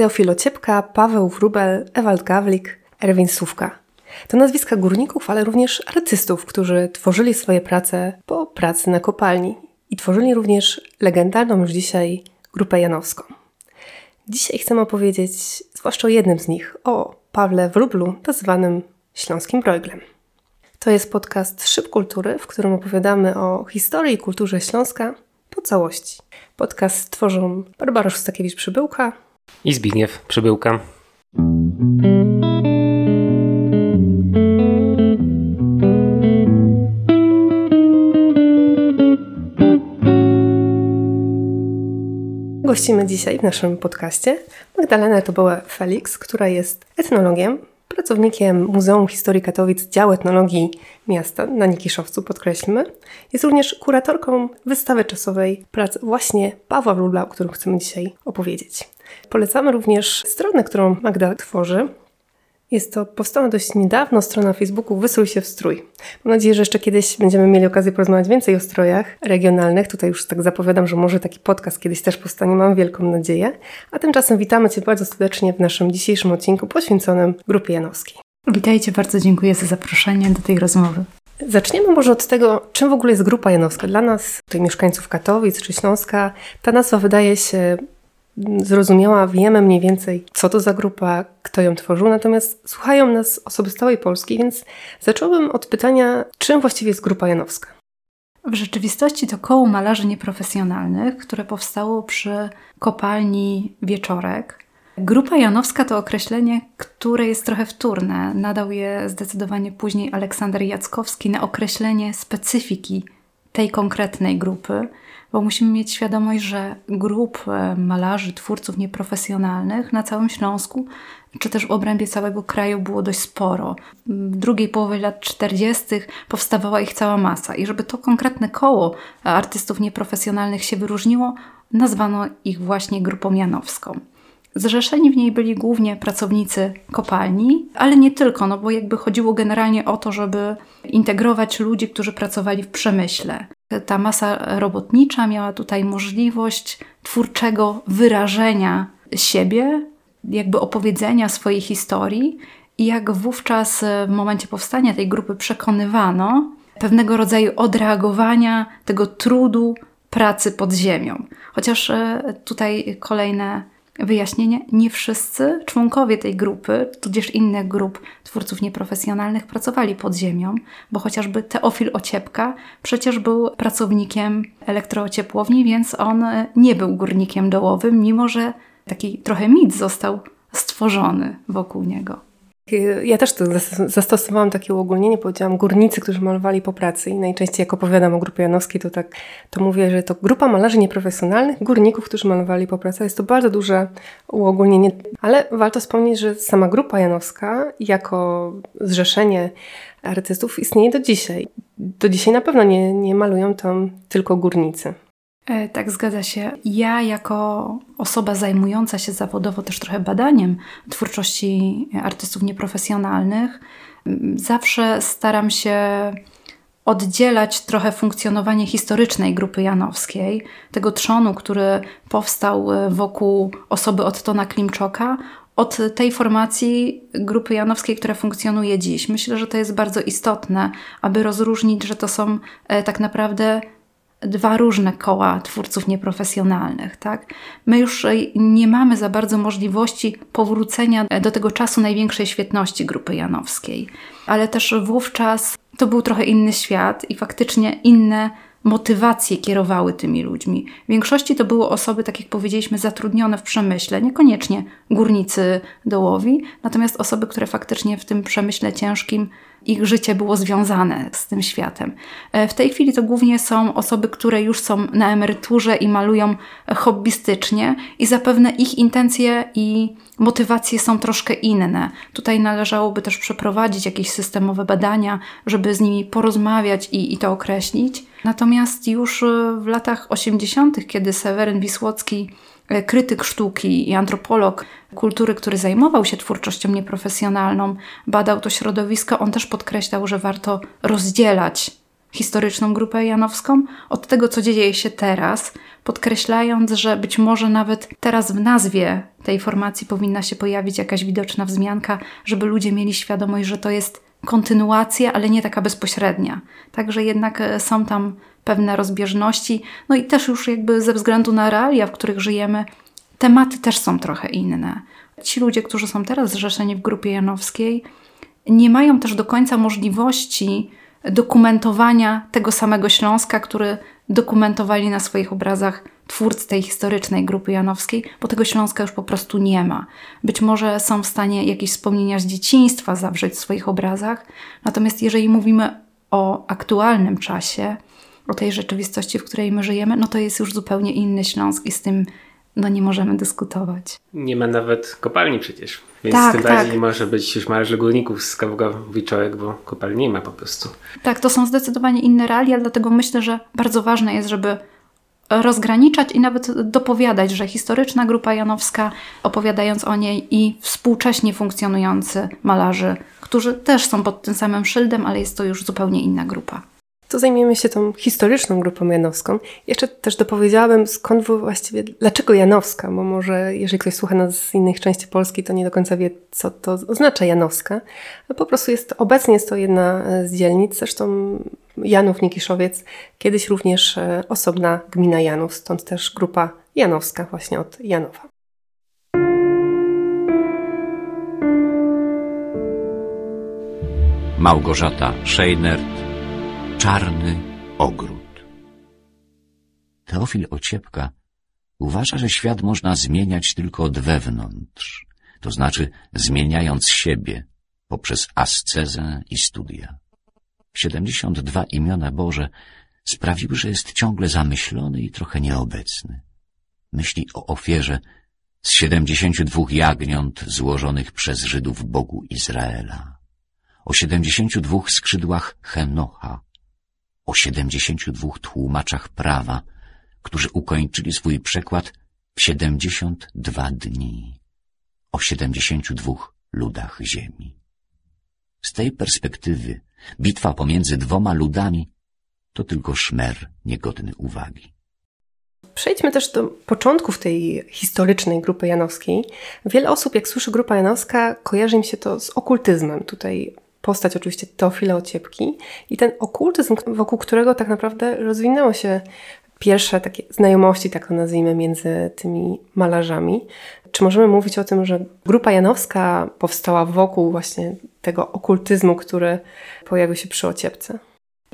Teofilo Ciepka, Paweł Wrubel, Ewald Gawlik, Erwin Sówka. To nazwiska górników, ale również artystów, którzy tworzyli swoje prace po pracy na kopalni i tworzyli również legendarną już dzisiaj grupę janowską. Dzisiaj chcę opowiedzieć zwłaszcza o jednym z nich, o Pawle Wróblu, nazywanym Śląskim Brojglem. To jest podcast Szyb Kultury, w którym opowiadamy o historii i kulturze Śląska po całości. Podcast tworzą Barbara Szustakiewicz-Przybyłka i Zbigniew Przybyłka. Gościmy dzisiaj w naszym podcaście Magdalenę Tobołę Felix, która jest etnologiem, pracownikiem Muzeum Historii Katowic Dział Etnologii Miasta na Nikiszowcu, podkreślmy. Jest również kuratorką wystawy czasowej prac właśnie Pawła Wróbla, o którym chcemy dzisiaj opowiedzieć. Polecamy również stronę, którą Magda tworzy. Jest to powstała dość niedawno strona Facebooku Wysrój się w strój. Mam nadzieję, że jeszcze kiedyś będziemy mieli okazję porozmawiać więcej o strojach regionalnych. Tutaj już tak zapowiadam, że może taki podcast kiedyś też powstanie, mam wielką nadzieję. A tymczasem witamy Cię bardzo serdecznie w naszym dzisiejszym odcinku poświęconym Grupie Janowskiej. Witajcie, bardzo dziękuję za zaproszenie do tej rozmowy. Zaczniemy może od tego, czym w ogóle jest Grupa Janowska. Dla nas, tutaj mieszkańców Katowic czy Śląska, ta nazwa wydaje się zrozumiała, wiemy mniej więcej, co to za grupa, kto ją tworzył, natomiast słuchają nas osoby z całej Polski, więc zacząłbym od pytania, czym właściwie jest Grupa Janowska? W rzeczywistości to koło malarzy nieprofesjonalnych, które powstało przy kopalni Wieczorek. Grupa Janowska to określenie, które jest trochę wtórne. Nadał je zdecydowanie później Aleksander Jackowski na określenie specyfiki tej konkretnej grupy bo musimy mieć świadomość, że grup e, malarzy, twórców nieprofesjonalnych na całym Śląsku, czy też w obrębie całego kraju było dość sporo. W drugiej połowie lat 40. powstawała ich cała masa i żeby to konkretne koło artystów nieprofesjonalnych się wyróżniło, nazwano ich właśnie grupą janowską. Zrzeszeni w niej byli głównie pracownicy kopalni, ale nie tylko, no bo jakby chodziło generalnie o to, żeby integrować ludzi, którzy pracowali w przemyśle. Ta masa robotnicza miała tutaj możliwość twórczego wyrażenia siebie, jakby opowiedzenia swojej historii i jak wówczas w momencie powstania tej grupy przekonywano pewnego rodzaju odreagowania tego trudu pracy pod ziemią. Chociaż e, tutaj kolejne wyjaśnienie, nie wszyscy członkowie tej grupy, tudzież innych grup twórców nieprofesjonalnych pracowali pod ziemią, bo chociażby Teofil Ociepka przecież był pracownikiem elektroociepłowni, więc on nie był górnikiem dołowym, mimo że taki trochę mit został stworzony wokół niego. Ja też to zastosowałam takie uogólnienie, powiedziałam górnicy, którzy malowali po pracy i najczęściej jak opowiadam o grupie Janowskiej, to tak to mówię, że to grupa malarzy nieprofesjonalnych, górników, którzy malowali po pracy. Jest to bardzo duże uogólnienie, ale warto wspomnieć, że sama grupa Janowska jako zrzeszenie artystów istnieje do dzisiaj. Do dzisiaj na pewno nie, nie malują tam tylko górnicy. E, tak, zgadza się. Ja, jako osoba zajmująca się zawodowo też trochę badaniem twórczości artystów nieprofesjonalnych, zawsze staram się oddzielać trochę funkcjonowanie historycznej grupy janowskiej, tego trzonu, który powstał e, wokół osoby Ottona Klimczoka, od tej formacji grupy janowskiej, która funkcjonuje dziś. Myślę, że to jest bardzo istotne, aby rozróżnić, że to są e, tak naprawdę dwa różne koła twórców nieprofesjonalnych. Tak? My już nie mamy za bardzo możliwości powrócenia do tego czasu największej świetności grupy janowskiej, ale też wówczas to był trochę inny świat i faktycznie inne motywacje kierowały tymi ludźmi. W większości to były osoby, tak jak powiedzieliśmy, zatrudnione w przemyśle, niekoniecznie górnicy dołowi, natomiast osoby, które faktycznie w tym przemyśle ciężkim ich życie było związane z tym światem. E, w tej chwili to głównie są osoby, które już są na emeryturze i malują hobbystycznie, i zapewne ich intencje i motywacje są troszkę inne. Tutaj należałoby też przeprowadzić jakieś systemowe badania, żeby z nimi porozmawiać i, i to określić. Natomiast już w latach 80., kiedy Seweryn Wisłocki E, krytyk sztuki i antropolog kultury, który zajmował się twórczością nieprofesjonalną, badał to środowisko, on też podkreślał, że warto rozdzielać historyczną grupę janowską od tego, co dzieje się teraz, podkreślając, że być może nawet teraz w nazwie tej formacji powinna się pojawić jakaś widoczna wzmianka, żeby ludzie mieli świadomość, że to jest kontynuacja, ale nie taka bezpośrednia. Także jednak e, są tam pewne rozbieżności, no i też już jakby ze względu na realia, w których żyjemy, tematy też są trochę inne. Ci ludzie, którzy są teraz zrzeszeni w grupie janowskiej, nie mają też do końca możliwości dokumentowania tego samego Śląska, który dokumentowali na swoich obrazach twórcy tej historycznej grupy janowskiej, bo tego Śląska już po prostu nie ma. Być może są w stanie jakieś wspomnienia z dzieciństwa zawrzeć w swoich obrazach, natomiast jeżeli mówimy o aktualnym czasie, o tej rzeczywistości, w której my żyjemy, no to jest już zupełnie inny Śląsk i z tym no nie możemy dyskutować. Nie ma nawet kopalni przecież, więc tak, tym bardziej tak. nie może być już malarz górników z Kawgowiczorek, bo kopalni nie ma po prostu. Tak, to są zdecydowanie inne realia, dlatego myślę, że bardzo ważne jest, żeby rozgraniczać i nawet dopowiadać, że historyczna grupa janowska, opowiadając o niej i współcześnie funkcjonujący malarzy, którzy też są pod tym samym szyldem, ale jest to już zupełnie inna grupa to zajmiemy się tą historyczną grupą janowską. Jeszcze też dopowiedziałabym, skąd właściwie, dlaczego Janowska, bo może jeżeli ktoś słucha nas z innych części Polski, to nie do końca wie, co to oznacza Janowska. Po prostu jest, obecnie jest to jedna z dzielnic, zresztą Janów Nikiszowiec, kiedyś również e, osobna gmina Janów, stąd też grupa Janowska właśnie od Janowa. Małgorzata Szejnert Czarny ogród. Teofil Ociepka uważa, że świat można zmieniać tylko od wewnątrz, to znaczy zmieniając siebie poprzez ascezę i studia. 72 imiona Boże sprawiły, że jest ciągle zamyślony i trochę nieobecny. Myśli o ofierze z 72 jagniąt złożonych przez Żydów Bogu Izraela, o 72 skrzydłach Henocha, o 72 tłumaczach prawa, którzy ukończyli swój przekład w 72 dni, o 72 ludach ziemi. Z tej perspektywy bitwa pomiędzy dwoma ludami to tylko szmer niegodny uwagi. Przejdźmy też do początków tej historycznej grupy janowskiej. Wiele osób, jak słyszy grupa janowska, kojarzy im się to z okultyzmem. Tutaj postać oczywiście Teofila Ociepki i ten okultyzm, wokół którego tak naprawdę rozwinęło się pierwsze takie znajomości, tak to nazwijmy, między tymi malarzami. Czy możemy mówić o tym, że grupa janowska powstała wokół właśnie tego okultyzmu, który pojawił się przy Ociepce?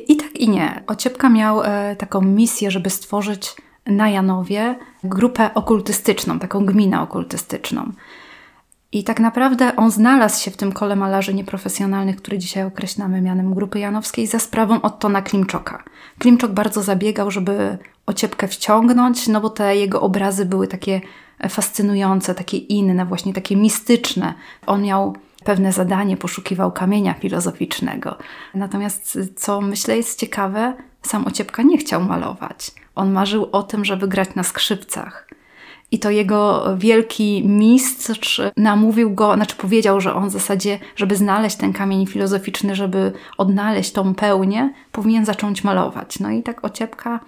I tak i nie. Ociepka miał e, taką misję, żeby stworzyć na Janowie grupę okultystyczną, taką gminę okultystyczną. I tak naprawdę on znalazł się w tym kole malarzy nieprofesjonalnych, który dzisiaj określamy mianem Grupy Janowskiej, za sprawą Ottona Klimczoka. Klimczok bardzo zabiegał, żeby ociepkę wciągnąć, no bo te jego obrazy były takie fascynujące, takie inne, właśnie takie mistyczne. On miał pewne zadanie, poszukiwał kamienia filozoficznego. Natomiast, co myślę jest ciekawe, sam Ociepka nie chciał malować. On marzył o tym, żeby grać na skrzypcach. I to jego wielki mistrz namówił go, znaczy powiedział, że on w zasadzie, żeby znaleźć ten kamień filozoficzny, żeby odnaleźć tą pełnię, powinien zacząć malować. No i tak Ociepka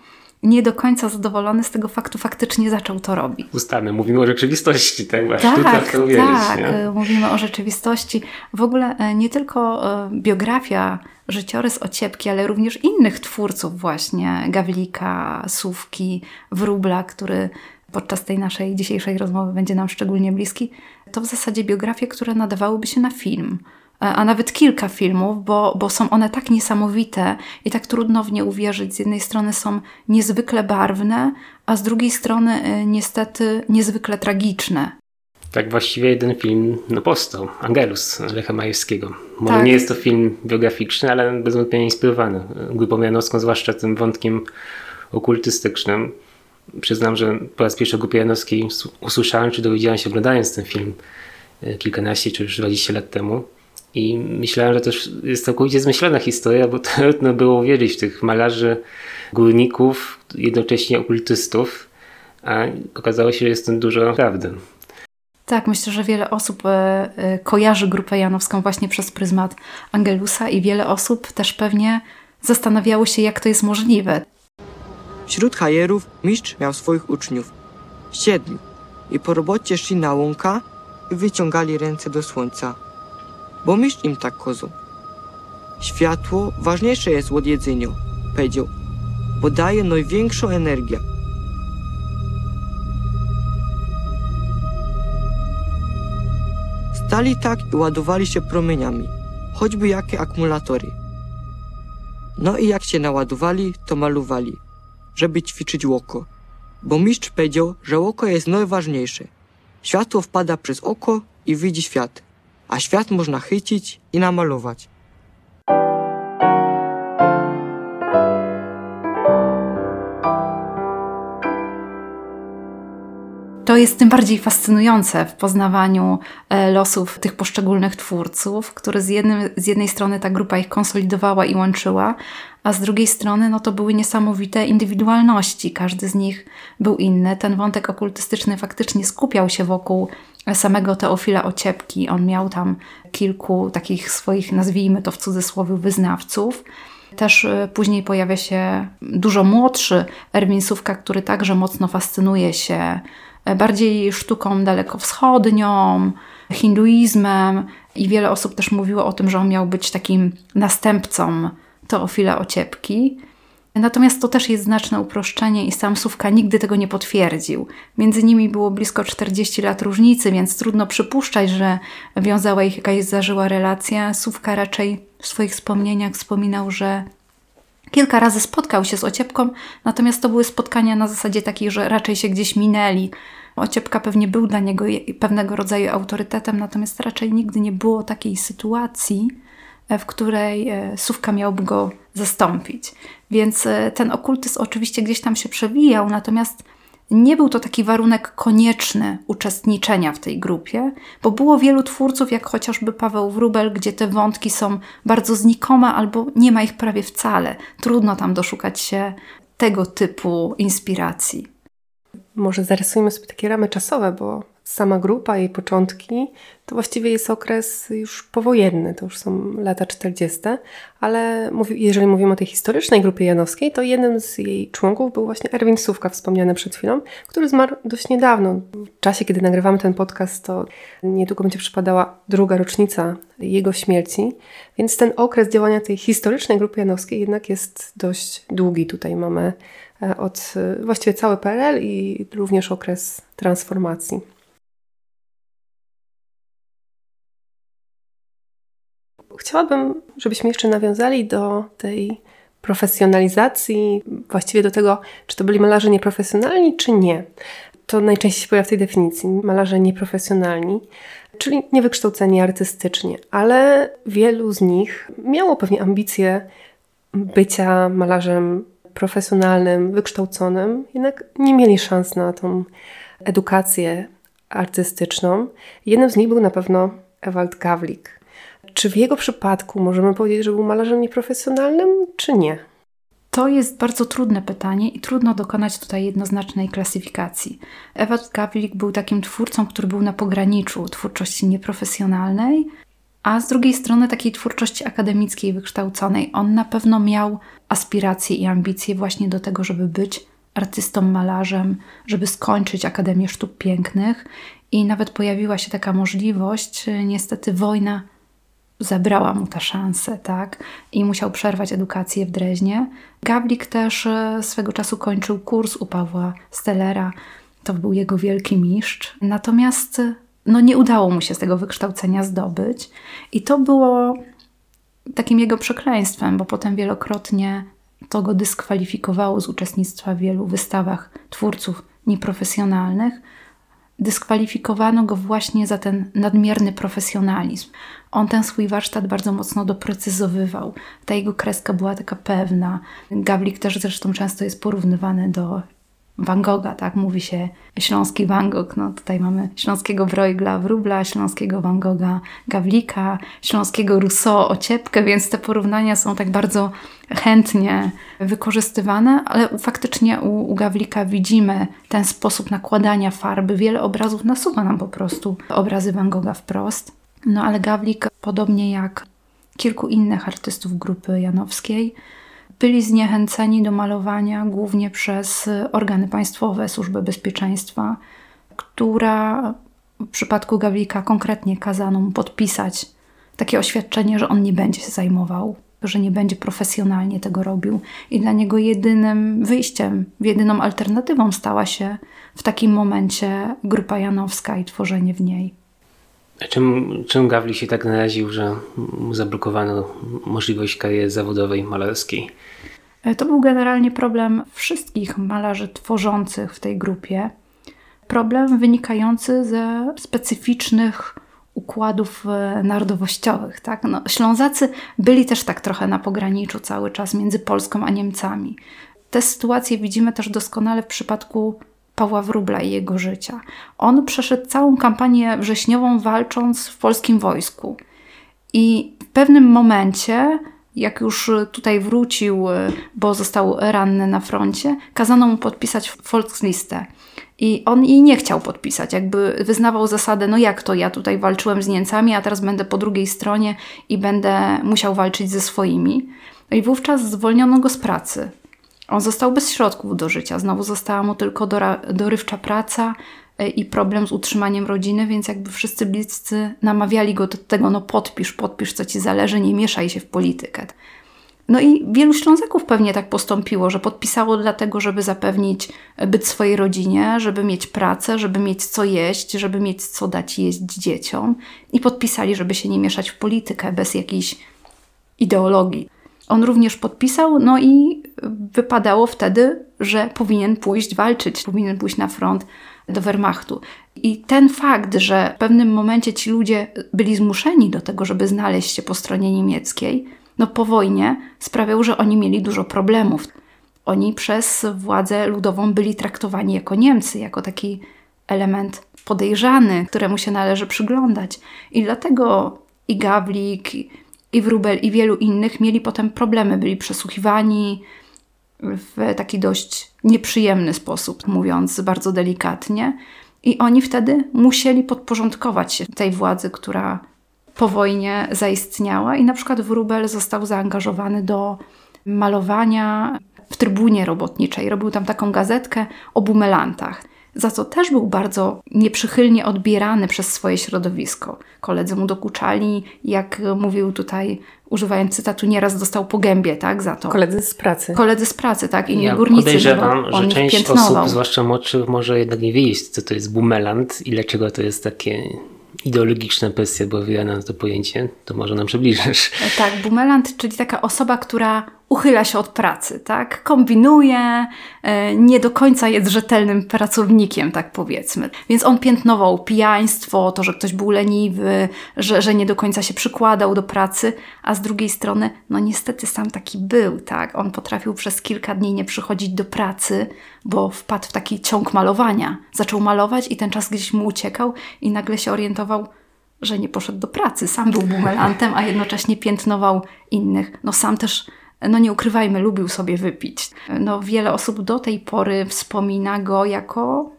nie do końca zadowolony z tego faktu, faktycznie zaczął to robić. Ustamy, mówimy o rzeczywistości, tak właśnie. Tak, to uwierzyć, tak, nie? mówimy o rzeczywistości. W ogóle e, nie tylko e, biografia, życiorys Ociepki, ale również innych twórców właśnie, Gawlika, Sówki, Wróbla, który podczas tej naszej dzisiejszej rozmowy będzie nam szczególnie bliski, to w zasadzie biografie, które nadawałyby się na film. E, a nawet kilka filmów, bo, bo są one tak niesamowite i tak trudno w nie uwierzyć. Z jednej strony są niezwykle barwne, a z drugiej strony e, niestety niezwykle tragiczne. Tak właściwie jeden film no, powstał, Angelus Lecha Majewskiego. Może tak. nie jest to film biograficzny, ale bez wątpienia inspirowany grupą janowską, zwłaszcza tym wątkiem okultystycznym przyznam, że po raz pierwszy o Grupie Janowskiej usłyszałem, czy dowiedziałem się oglądając ten film e, kilkanaście czy już 20 lat temu. I myślałem, że to jest całkowicie zmyślona historia, bo trudno było uwierzyć w tych malarzy, górników, jednocześnie okultystów, a okazało się, że jest tym dużo prawdy. Tak, myślę, że wiele osób e, e, kojarzy Grupę Janowską właśnie przez pryzmat Angelusa i wiele osób też pewnie zastanawiały się, jak to jest możliwe. Wśród hajerów mistrz miał swoich uczniów. Siedmiu. I po robocie szli na łąka i wyciągali ręce do słońca. Bo mistrz im tak kozał. Światło ważniejsze jest od jedzenia, powiedział, bo daje największą energię. Stali tak i ładowali się promieniami, choćby jakie akumulatory. No i jak się naładowali, to malowali, żeby ćwiczyć oko. Bo mistrz powiedział, że oko jest najważniejsze. Światło wpada przez oko i widzi świat, a świat można chycić i namalować. To jest tym bardziej fascynujące w poznawaniu e, losów tych poszczególnych twórców, które z, jednym, z jednej strony ta grupa ich konsolidowała i łączyła, a z drugiej strony no to były niesamowite indywidualności. Każdy z nich był inny. Ten wątek okultystyczny faktycznie skupiał się wokół samego Teofila Ociepki. On miał tam kilku takich swoich, nazwijmy to w cudzysłowie, wyznawców. Też e, później pojawia się dużo młodszy Erwin Sówka, który także mocno fascynuje się E, bardziej sztuką dalekowschodnią, hinduizmem i wiele osób też mówiło o tym, że on miał być takim następcą Teofila Ociepki. Natomiast to też jest znaczne uproszczenie i sam Sówka nigdy tego nie potwierdził. Między nimi było blisko 40 lat różnicy, więc trudno przypuszczać, że wiązała ich jakaś zażyła relacja. Sówka raczej w swoich wspomnieniach wspominał, że kilka razy spotkał się z Ociepką, natomiast to były spotkania na zasadzie takiej, że raczej się gdzieś minęli, Ociepka pewnie był dla niego pewnego rodzaju autorytetem, natomiast raczej nigdy nie było takiej sytuacji, w której e, Sówka miałby go zastąpić. Więc e, ten okultyzm oczywiście gdzieś tam się przewijał, natomiast nie był to taki warunek konieczny uczestniczenia w tej grupie, bo było wielu twórców, jak chociażby Paweł Wrubel, gdzie te wątki są bardzo znikome albo nie ma ich prawie wcale. Trudno tam doszukać się tego typu inspiracji. Może zarysujmy sobie takie ramy czasowe, bo sama grupa, jej początki, to właściwie jest okres już powojenny, to już są lata 40., ale jeżeli mówimy o tej historycznej grupie janowskiej, to jednym z jej członków był właśnie Erwin Sówka, wspomniany przed chwilą, który zmarł dość niedawno. W czasie, kiedy nagrywamy ten podcast, to niedługo będzie przypadała druga rocznica jego śmierci, więc ten okres działania tej historycznej grupy janowskiej jednak jest dość długi. Tutaj mamy E, od e, właściwie cały PRL i również okres transformacji. Chciałabym, żebyśmy jeszcze nawiązali do tej profesjonalizacji, właściwie do tego, czy to byli malarze nieprofesjonalni, czy nie. To najczęściej się pojawia w tej definicji malarze nieprofesjonalni, czyli niewykształceni artystycznie, ale wielu z nich miało pewnie ambicje bycia malarzem profesjonalnym, wykształconym, jednak nie mieli szans na tą edukację artystyczną. Jednym z nich był na pewno Ewald Gawlik. Czy w jego przypadku możemy powiedzieć, że był malarzem nieprofesjonalnym, czy nie? To jest bardzo trudne pytanie i trudno dokonać tutaj jednoznacznej klasyfikacji. Ewald Gawlik był takim twórcą, który był na pograniczu twórczości nieprofesjonalnej a z drugiej strony takiej twórczości akademickiej wykształconej. On na pewno miał aspiracje i ambicje właśnie do tego, żeby być artystą, malarzem, żeby skończyć Akademię Sztuk Pięknych i nawet pojawiła się taka możliwość, niestety wojna zabrała mu tę szansę, tak? I musiał przerwać edukację w Dreźnie. Gawlik też e, swego czasu kończył kurs u Pawła Stellera. To był jego wielki mistrz. Natomiast no nie udało mu się z tego wykształcenia zdobyć. I to było takim jego przekleństwem, bo potem wielokrotnie to go dyskwalifikowało z uczestnictwa w wielu wystawach twórców nieprofesjonalnych. Dyskwalifikowano go właśnie za ten nadmierny profesjonalizm. On ten swój warsztat bardzo mocno doprecyzowywał. Ta jego kreska była taka pewna. Gawlik też zresztą często jest porównywany do Van Gogha, tak? Mówi się śląski Van Gogh. No tutaj mamy śląskiego Bruegla, Wróbla, śląskiego Van Gogha, Gawlika, śląskiego Rousseau, Ociepkę, więc te porównania są tak bardzo chętnie wykorzystywane, ale faktycznie u, u Gawlika widzimy ten sposób nakładania farby. Wiele obrazów nasuwa nam po prostu obrazy Van Gogha wprost. No ale Gawlik, podobnie jak kilku innych artystów grupy janowskiej, byli zniechęceni do malowania głównie przez organy państwowe, służby bezpieczeństwa, która w przypadku Gawlika konkretnie kazano mu podpisać takie oświadczenie, że on nie będzie się zajmował, że nie będzie profesjonalnie tego robił. I dla niego jedynym wyjściem, jedyną alternatywą stała się w takim momencie grupa Janowska i tworzenie w niej. Czym, czym Gawlik się tak naraził, że mu zablokowano możliwość kariery zawodowej malarskiej? E, to był generalnie problem wszystkich malarzy tworzących w tej grupie. Problem wynikający ze specyficznych układów e, narodowościowych. Tak? No, Ślązacy byli też tak trochę na pograniczu cały czas między Polską a Niemcami. Te sytuacje widzimy też doskonale w przypadku Pawła Wróbla i jego życia. On przeszedł całą kampanię wrześniową walcząc w polskim wojsku. I w pewnym momencie, jak już tutaj wrócił, bo został ranny na froncie, kazano mu podpisać Volkslistę. I on jej nie chciał podpisać, jakby wyznawał zasadę, no jak to ja tutaj walczyłem z Niemcami, a teraz będę po drugiej stronie i będę musiał walczyć ze swoimi. No I wówczas zwolniono go z pracy. On został bez środków do życia. Znowu została mu tylko dorywcza praca e, i problem z utrzymaniem rodziny, więc jakby wszyscy bliscy namawiali go do tego, no podpisz, podpisz, co ci zależy, nie mieszaj się w politykę. No i wielu Ślązaków pewnie tak postąpiło, że podpisało dlatego, żeby zapewnić byt swojej rodzinie, żeby mieć pracę, żeby mieć co jeść, żeby mieć co dać jeść dzieciom i podpisali, żeby się nie mieszać w politykę bez jakiejś ideologii. On również podpisał, no i wypadało wtedy, że powinien pójść walczyć, powinien pójść na front do Wehrmachtu. I ten fakt, że w pewnym momencie ci ludzie byli zmuszeni do tego, żeby znaleźć się po stronie niemieckiej, no po wojnie sprawiał, że oni mieli dużo problemów. Oni przez władzę ludową byli traktowani jako Niemcy, jako taki element podejrzany, któremu się należy przyglądać. I dlatego i Gawlik, i Wrubel i wielu innych mieli potem problemy, byli przesłuchiwani w taki dość nieprzyjemny sposób, mówiąc bardzo delikatnie. I oni wtedy musieli podporządkować się tej władzy, która po wojnie zaistniała. I na przykład Wrubel został zaangażowany do malowania w trybunie robotniczej. Robił tam taką gazetkę o bumelantach za co też był bardzo nieprzychylnie odbierany przez swoje środowisko. Koledzy mu dokuczali, jak mówił tutaj, używając cytatu, nieraz dostał po gębie, tak, za to. Koledzy z pracy. Koledzy z pracy, tak, inni ja górnicy. podejrzewam, że część osób, zwłaszcza młodszych, może jednak nie wiedzieć, co to jest bumelant i dlaczego to jest takie ideologiczna presja była wyjana na to pojęcie, to może nam przybliżysz. Tak, bumelant, czyli taka osoba, która uchyla się od pracy, tak? Kombinuje, e, nie do końca jest rzetelnym pracownikiem, tak powiedzmy. Więc on piętnował pijaństwo, to, że ktoś był leniwy, że, że nie do końca się przykładał do pracy, a z drugiej strony, no niestety sam taki był, tak? On potrafił przez kilka dni nie przychodzić do pracy, bo wpadł w taki ciąg malowania. Zaczął malować i ten czas gdzieś mu uciekał i nagle się orientował, że nie poszedł do pracy. Sam był bumelantem, a jednocześnie piętnował innych. No sam też no nie ukrywajmy, lubił sobie wypić. No wiele osób do tej pory wspomina go jako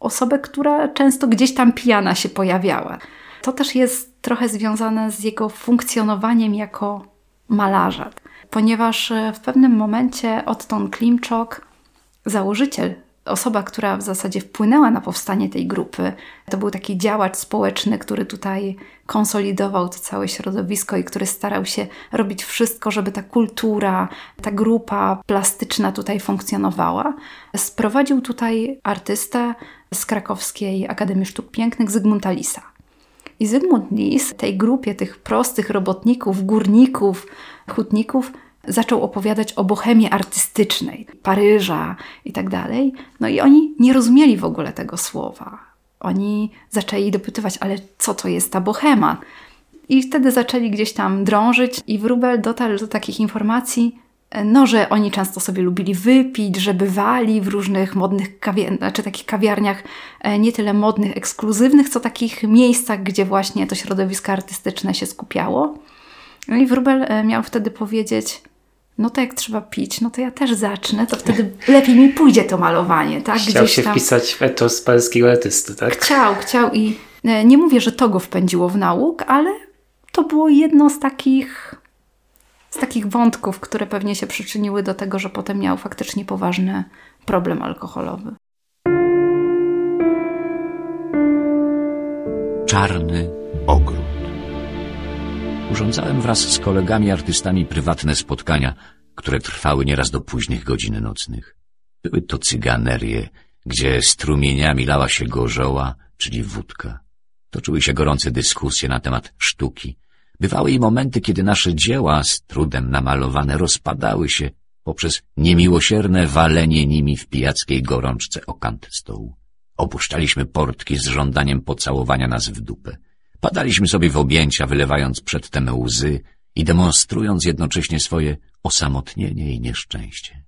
osobę, która często gdzieś tam pijana się pojawiała. To też jest trochę związane z jego funkcjonowaniem jako malarza, ponieważ w pewnym momencie Otton Klimczok, założyciel osoba, która w zasadzie wpłynęła na powstanie tej grupy. To był taki działacz społeczny, który tutaj konsolidował to całe środowisko i który starał się robić wszystko, żeby ta kultura, ta grupa plastyczna tutaj funkcjonowała. Sprowadził tutaj artystę z krakowskiej Akademii Sztuk Pięknych Zygmunta Lisa. I Zygmunt Lis tej grupie tych prostych robotników, górników, hutników zaczął opowiadać o bohemie artystycznej, Paryża i tak dalej. No i oni nie rozumieli w ogóle tego słowa. Oni zaczęli dopytywać, ale co to jest ta bohema? I wtedy zaczęli gdzieś tam drążyć i Wróbel dotarł do takich informacji, no, że oni często sobie lubili wypić, że bywali w różnych modnych kawiarniach, znaczy takich kawiarniach e, nie tyle modnych, ekskluzywnych, co takich miejscach, gdzie właśnie to środowisko artystyczne się skupiało. No i Wróbel e, miał wtedy powiedzieć, no to jak trzeba pić, no to ja też zacznę, to wtedy lepiej mi pójdzie to malowanie, tak? Chciał Gdzieś się tam... wpisać w etos paryskiego artysty, tak? Chciał, chciał i e, nie mówię, że to go wpędziło w nauk, ale to było jedno z takich z takich wątków, które pewnie się przyczyniły do tego, że potem miał faktycznie poważny problem alkoholowy. Czarny ogród. Urządzałem wraz z kolegami artystami prywatne spotkania, które trwały nieraz do późnych godzin nocnych. Były to cyganerie, gdzie strumieniami lała się gorzoła, czyli wódka. Toczyły się gorące dyskusje na temat sztuki. Bywały i momenty, kiedy nasze dzieła, z trudem namalowane, rozpadały się poprzez niemiłosierne walenie nimi w pijackiej gorączce o kant stołu. Opuszczaliśmy portki z żądaniem pocałowania nas w dupę. Padaliśmy sobie w objęcia, wylewając przedtem łzy i demonstrując jednocześnie swoje osamotnienie i nieszczęście.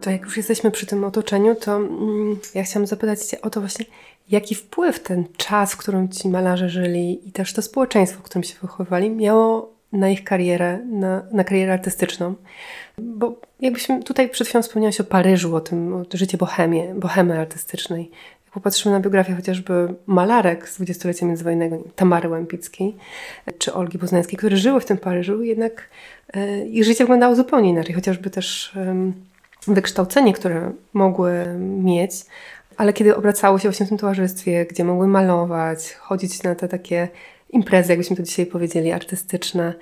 To jak już jesteśmy przy tym otoczeniu, to mm, ja chciałam zapytać Cię o to właśnie, jaki wpływ ten czas, w którym ci malarze żyli i też to społeczeństwo, w którym się wychowywali, miało na ich karierę, na, na karierę artystyczną. Bo jakbyśmy tutaj przed chwilą wspomniałaś o Paryżu, o tym o życie bohemie, bohemy artystycznej. Jak popatrzymy na biografię chociażby malarek z dwudziestolecia międzywojennego, Tamary Łępickiej czy Olgi Poznańskiej, które żyły w tym Paryżu, jednak e, ich życie wyglądało zupełnie inaczej, chociażby też wykształcenie, które mogły mieć, ale kiedy obracało się właśnie w tym towarzystwie, gdzie mogły malować, chodzić na te takie imprezy, jakbyśmy to dzisiaj powiedzieli, artystyczne,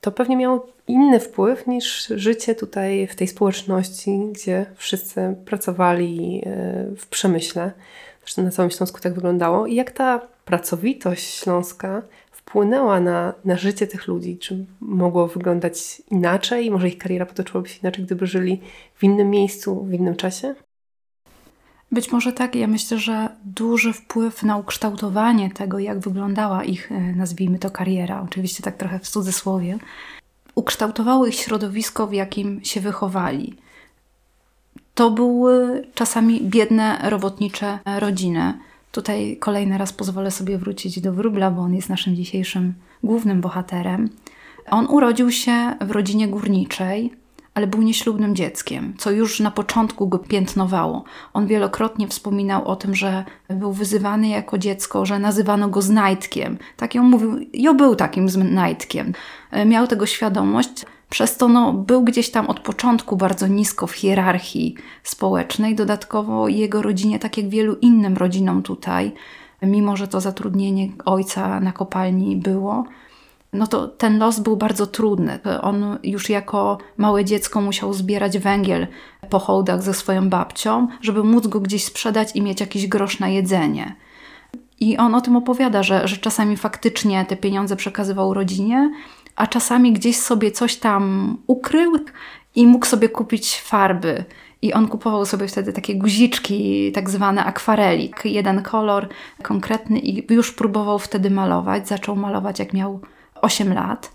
to pewnie miało inny wpływ niż życie tutaj w tej społeczności, gdzie wszyscy pracowali e, w przemyśle. Zresztą na całym Śląsku tak wyglądało. I jak ta pracowitość śląska wpłynęła na, na życie tych ludzi? Czy mogło wyglądać inaczej? Może ich kariera potoczyłaby się inaczej, gdyby żyli w innym miejscu, w innym czasie? Być może tak. Ja myślę, że duży wpływ na ukształtowanie tego, jak wyglądała ich, e, nazwijmy to, kariera, oczywiście tak trochę w cudzysłowie, ukształtowało ich środowisko, w jakim się wychowali. To były czasami biedne, robotnicze rodziny. Tutaj kolejny raz pozwolę sobie wrócić do Wróbla, bo on jest naszym dzisiejszym głównym bohaterem. On urodził się w rodzinie górniczej, ale był nieślubnym dzieckiem, co już na początku go piętnowało. On wielokrotnie wspominał o tym, że był wyzywany jako dziecko, że nazywano go znajdkiem. Tak ją mówił, jo był takim znajdkiem. E, miał tego świadomość, przez to no, był gdzieś tam od początku bardzo nisko w hierarchii społecznej. Dodatkowo jego rodzinie, tak jak wielu innym rodzinom tutaj, mimo że to zatrudnienie ojca na kopalni było, no to ten los był bardzo trudny. On już jako małe dziecko musiał zbierać węgiel po hołdach ze swoją babcią, żeby móc go gdzieś sprzedać i mieć jakiś grosz na jedzenie. I on o tym opowiada, że, że czasami faktycznie te pieniądze przekazywał rodzinie, a czasami gdzieś sobie coś tam ukrył i mógł sobie kupić farby. I on kupował sobie wtedy takie guziczki, tak zwane akwarelik, jeden kolor konkretny i już próbował wtedy malować. Zaczął malować jak miał 8 lat.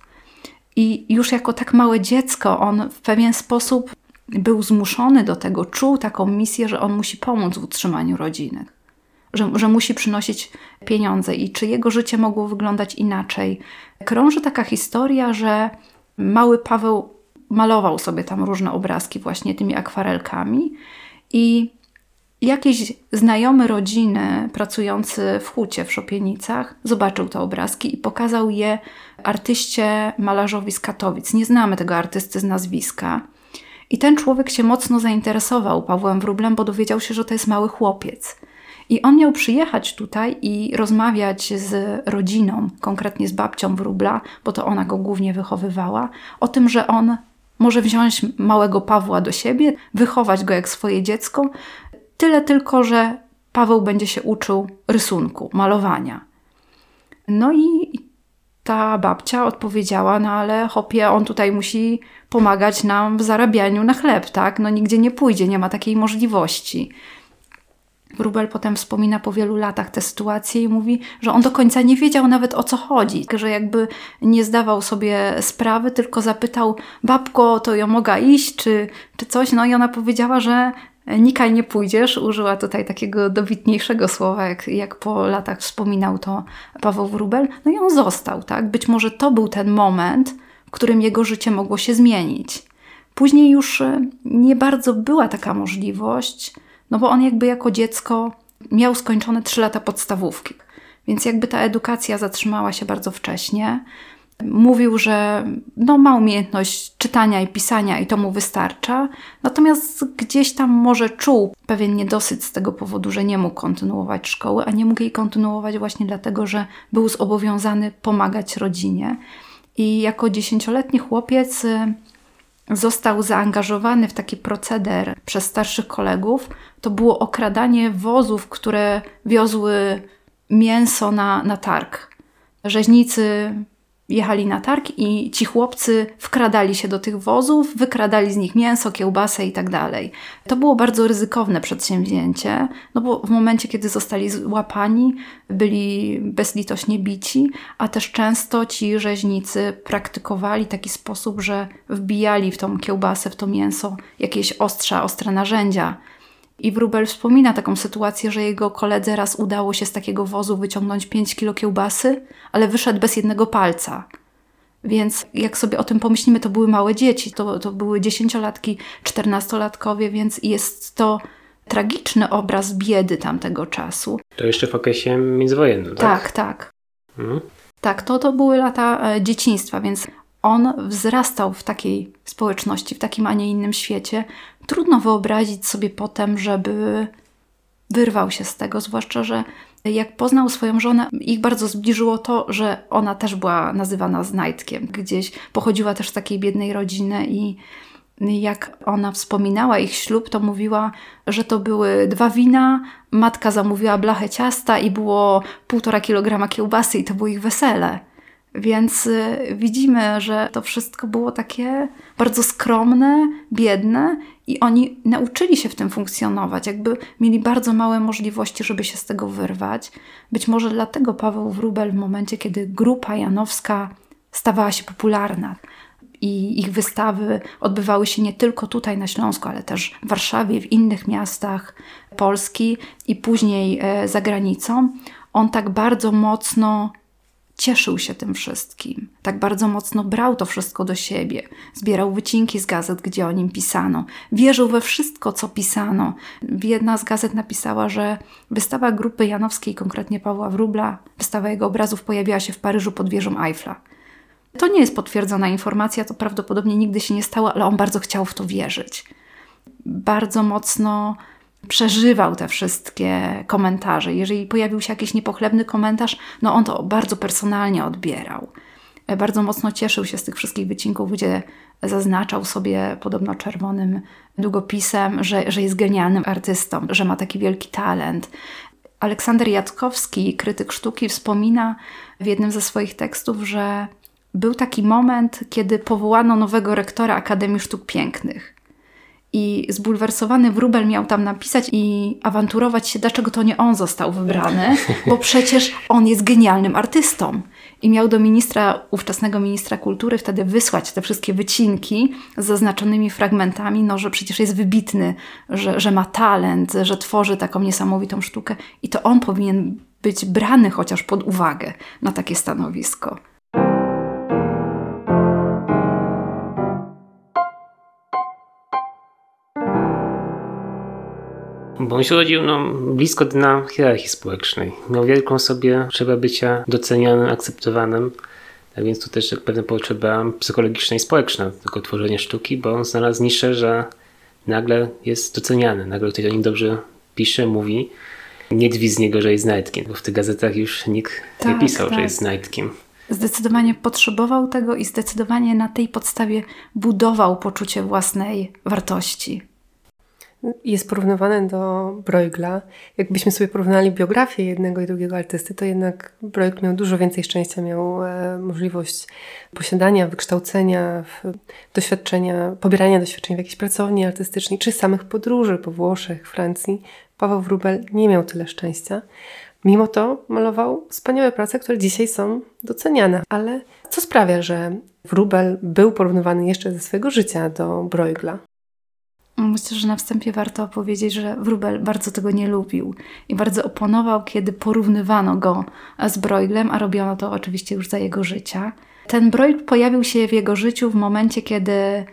I już jako tak małe dziecko on w pewien sposób był zmuszony do tego, czuł taką misję, że on musi pomóc w utrzymaniu rodziny, że, że musi przynosić pieniądze i czy jego życie mogło wyglądać inaczej. Krąży taka historia, że mały Paweł malował sobie tam różne obrazki właśnie tymi akwarelkami i Jakiś znajomy rodziny pracujący w hucie w Szopienicach zobaczył te obrazki i pokazał je artyście malarzowi z Katowic. Nie znamy tego artysty z nazwiska. I ten człowiek się mocno zainteresował Pawłem Wróblem, bo dowiedział się, że to jest mały chłopiec. I on miał przyjechać tutaj i rozmawiać z rodziną, konkretnie z babcią Wróbla, bo to ona go głównie wychowywała, o tym, że on może wziąć małego Pawła do siebie, wychować go jak swoje dziecko, Tyle tylko, że Paweł będzie się uczył rysunku, malowania. No i ta babcia odpowiedziała, no ale hopie, on tutaj musi pomagać nam w zarabianiu na chleb, tak? No nigdzie nie pójdzie, nie ma takiej możliwości. Wróbel potem wspomina po wielu latach tę sytuację i mówi, że on do końca nie wiedział nawet o co chodzi, że jakby nie zdawał sobie sprawy, tylko zapytał, babko, to ja mogę iść, czy, czy coś? No i ona powiedziała, że Nikaj nie pójdziesz, użyła tutaj takiego dobitniejszego słowa, jak, jak po latach wspominał to Paweł Wróbel. No i on został, tak? Być może to był ten moment, w którym jego życie mogło się zmienić. Później już e, nie bardzo była taka możliwość, No bo on jakby jako dziecko miał skończone 3 lata podstawówki. Więc jakby ta edukacja zatrzymała się bardzo wcześnie. Mówił, że no, ma umiejętność czytania i pisania i to mu wystarcza, natomiast gdzieś tam może czuł pewien niedosyt z tego powodu, że nie mógł kontynuować szkoły, a nie mógł jej kontynuować właśnie dlatego, że był zobowiązany pomagać rodzinie. I jako dziesięcioletni chłopiec y, został zaangażowany w taki proceder przez starszych kolegów. To było okradanie wozów, które wiozły mięso na, na targ. Rzeźnicy jechali na targ i ci chłopcy wkradali się do tych wozów, wykradali z nich mięso, kiełbasę i tak dalej. To było bardzo ryzykowne przedsięwzięcie, no bo w momencie, kiedy zostali złapani, byli bezlitośnie bici, a też często ci rzeźnicy praktykowali taki sposób, że wbijali w tą kiełbasę, w to mięso jakieś ostrza, ostre narzędzia. I Wróbel wspomina taką sytuację, że jego koledze raz udało się z takiego wozu wyciągnąć 5 kilo kiełbasy, ale wyszedł bez jednego palca. Więc jak sobie o tym pomyślimy, to były małe dzieci, to, to były dziesięciolatki, czternastolatkowie, więc jest to tragiczny obraz biedy tamtego czasu. To jeszcze w okresie międzywojennym, tak? Tak, tak. Mhm. Tak, to, to były lata e, dzieciństwa, więc on wzrastał w takiej społeczności, w takim, a nie innym świecie. Trudno wyobrazić sobie potem, żeby wyrwał się z tego, zwłaszcza, że jak poznał swoją żonę, ich bardzo zbliżyło to, że ona też była nazywana Znajdkiem. Gdzieś pochodziła też z takiej biednej rodziny i jak ona wspominała ich ślub, to mówiła, że to były dwa wina, matka zamówiła blachę ciasta i było półtora kilograma kiełbasy i to było ich wesele. Więc y, widzimy, że to wszystko było takie bardzo skromne, biedne i oni nauczyli się w tym funkcjonować, jakby mieli bardzo małe możliwości, żeby się z tego wyrwać. Być może dlatego Paweł Wróbel w momencie, kiedy grupa janowska stawała się popularna i ich wystawy odbywały się nie tylko tutaj na Śląsku, ale też w Warszawie, w innych miastach Polski i później e, za granicą, on tak bardzo mocno cieszył się tym wszystkim. Tak bardzo mocno brał to wszystko do siebie. Zbierał wycinki z gazet, gdzie o nim pisano. Wierzył we wszystko, co pisano. Jedna z gazet napisała, że wystawa grupy Janowskiej, konkretnie Pawła Wróbla, wystawa jego obrazów pojawiła się w Paryżu pod wieżą Eiffla. To nie jest potwierdzona informacja, to prawdopodobnie nigdy się nie stało, ale on bardzo chciał w to wierzyć. Bardzo mocno przeżywał te wszystkie komentarze. Jeżeli pojawił się jakiś niepochlebny komentarz, no on to bardzo personalnie odbierał. E, bardzo mocno cieszył się z tych wszystkich wycinków, gdzie zaznaczał sobie podobno czerwonym długopisem, że, że jest genialnym artystą, że ma taki wielki talent. Aleksander Jackowski, krytyk sztuki, wspomina w jednym ze swoich tekstów, że był taki moment, kiedy powołano nowego rektora Akademii Sztuk Pięknych. I zbulwersowany wróbel miał tam napisać i awanturować się, dlaczego to nie on został wybrany, bo przecież on jest genialnym artystą. I miał do ministra, ówczesnego ministra kultury wtedy wysłać te wszystkie wycinki z zaznaczonymi fragmentami, no, że przecież jest wybitny, że, że ma talent, że tworzy taką niesamowitą sztukę i to on powinien być brany chociaż pod uwagę na takie stanowisko. Bo on się urodził no, blisko dna hierarchii społecznej. Miał wielką sobie potrzebę bycia docenianym, akceptowanym. Tak więc tu też pewna potrzeba psychologiczna i społeczna, tylko tworzenie sztuki, bo on znalazł niszę, że nagle jest doceniany, nagle ktoś o nim dobrze pisze, mówi. Nie drzwi z niego, że jest znajdkiem, bo w tych gazetach już nikt tak, nie pisał, tak. że jest znajdkiem. Zdecydowanie potrzebował tego i zdecydowanie na tej podstawie budował poczucie własnej wartości jest porównywany do Bruegla. Jakbyśmy sobie porównali biografię jednego i drugiego artysty, to jednak Bruegel miał dużo więcej szczęścia, miał e, możliwość posiadania, wykształcenia, doświadczenia, pobierania doświadczeń w jakiejś pracowni artystycznej, czy samych podróży po Włoszech, Francji. Paweł Wróbel nie miał tyle szczęścia. Mimo to malował wspaniałe prace, które dzisiaj są doceniane. Ale co sprawia, że Wróbel był porównywany jeszcze ze swojego życia do Bruegla? Myślę, że na wstępie warto powiedzieć, że Wróbel bardzo tego nie lubił i bardzo oponował, kiedy porównywano go z Broiglem, a robiono to oczywiście już za jego życia. Ten Broil pojawił się w jego życiu w momencie, kiedy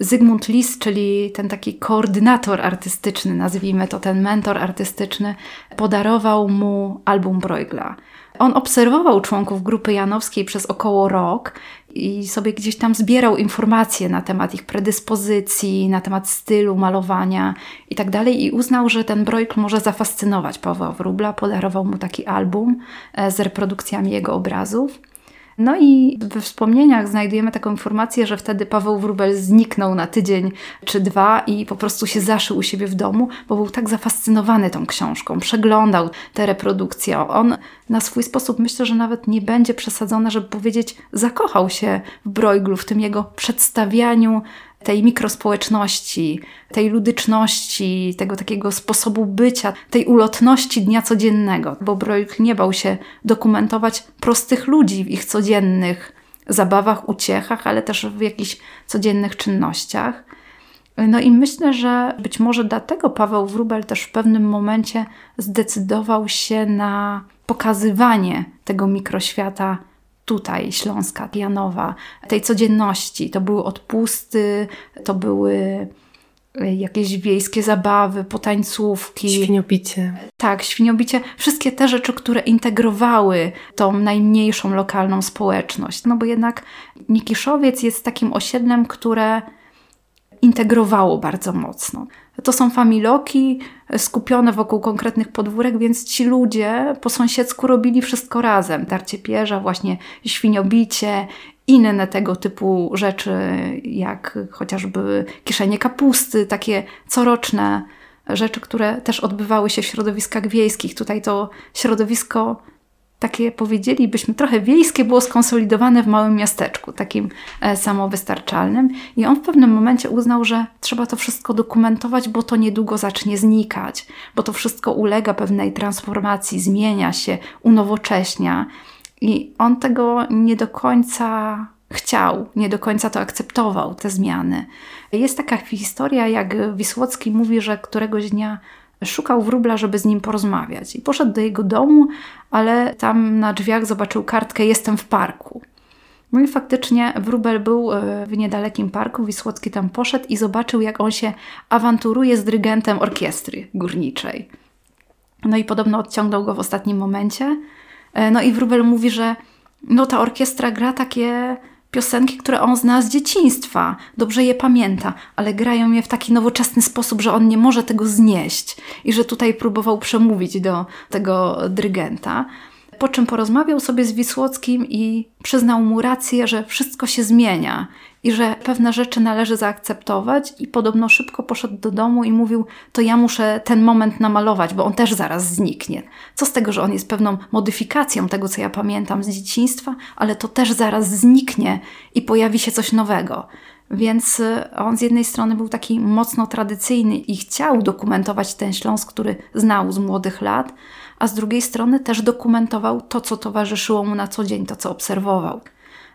Zygmunt Lis, czyli ten taki koordynator artystyczny, nazwijmy to ten mentor artystyczny, podarował mu album Bruegla. On obserwował członków grupy janowskiej przez około rok i sobie gdzieś tam zbierał informacje na temat ich predyspozycji, na temat stylu malowania i tak i uznał, że ten Bruegel może zafascynować Pawła Wróbla. Podarował mu taki album e, z reprodukcjami jego obrazów. No i we wspomnieniach znajdujemy taką informację, że wtedy Paweł Wróbel zniknął na tydzień czy dwa i po prostu się zaszył u siebie w domu, bo był tak zafascynowany tą książką, przeglądał te reprodukcje. On na swój sposób myślę, że nawet nie będzie przesadzone, żeby powiedzieć, zakochał się w Brueglu, w tym jego przedstawianiu tej mikrospołeczności, tej ludyczności, tego takiego sposobu bycia, tej ulotności dnia codziennego, bo Brojk nie bał się dokumentować prostych ludzi w ich codziennych zabawach, uciechach, ale też w jakichś codziennych czynnościach. No i myślę, że być może dlatego Paweł Wróbel też w pewnym momencie zdecydował się na pokazywanie tego mikroświata tutaj, Śląska, Janowa, tej codzienności. To były odpusty, to były e, jakieś wiejskie zabawy, potańcówki. Świniobicie. Tak, świniobicie. Wszystkie te rzeczy, które integrowały tą najmniejszą lokalną społeczność. No bo jednak Nikiszowiec jest takim osiedlem, które integrowało bardzo mocno. To są familoki skupione wokół konkretnych podwórek, więc ci ludzie po sąsiedzku robili wszystko razem. Tarcie pierza, właśnie świniobicie, inne tego typu rzeczy, jak chociażby kieszenie kapusty, takie coroczne rzeczy, które też odbywały się w środowiskach wiejskich. Tutaj to środowisko takie powiedzielibyśmy trochę wiejskie było skonsolidowane w małym miasteczku, takim e, samowystarczalnym. I on w pewnym momencie uznał, że trzeba to wszystko dokumentować, bo to niedługo zacznie znikać, bo to wszystko ulega pewnej transformacji, zmienia się, unowocześnia. I on tego nie do końca chciał, nie do końca to akceptował, te zmiany. Jest taka historia, jak Wisłocki mówi, że któregoś dnia szukał wróbla, żeby z nim porozmawiać. I poszedł do jego domu, ale tam na drzwiach zobaczył kartkę Jestem w parku. No i faktycznie wróbel był e, w niedalekim parku, Wisłocki tam poszedł i zobaczył, jak on się awanturuje z dyrygentem orkiestry górniczej. No i podobno odciągnął go w ostatnim momencie. E, no i wróbel mówi, że no ta orkiestra gra takie piosenki, które on zna z dzieciństwa, dobrze je pamięta, ale grają je w taki nowoczesny sposób, że on nie może tego znieść i że tutaj próbował przemówić do tego dyrygenta. Po czym porozmawiał sobie z Wisłockim i przyznał mu rację, że wszystko się zmienia i że pewne rzeczy należy zaakceptować, i podobno szybko poszedł do domu i mówił: To ja muszę ten moment namalować, bo on też zaraz zniknie. Co z tego, że on jest pewną modyfikacją tego, co ja pamiętam z dzieciństwa, ale to też zaraz zniknie i pojawi się coś nowego. Więc y, on z jednej strony był taki mocno tradycyjny i chciał dokumentować ten Śląsk, który znał z młodych lat, a z drugiej strony też dokumentował to, co towarzyszyło mu na co dzień, to, co obserwował.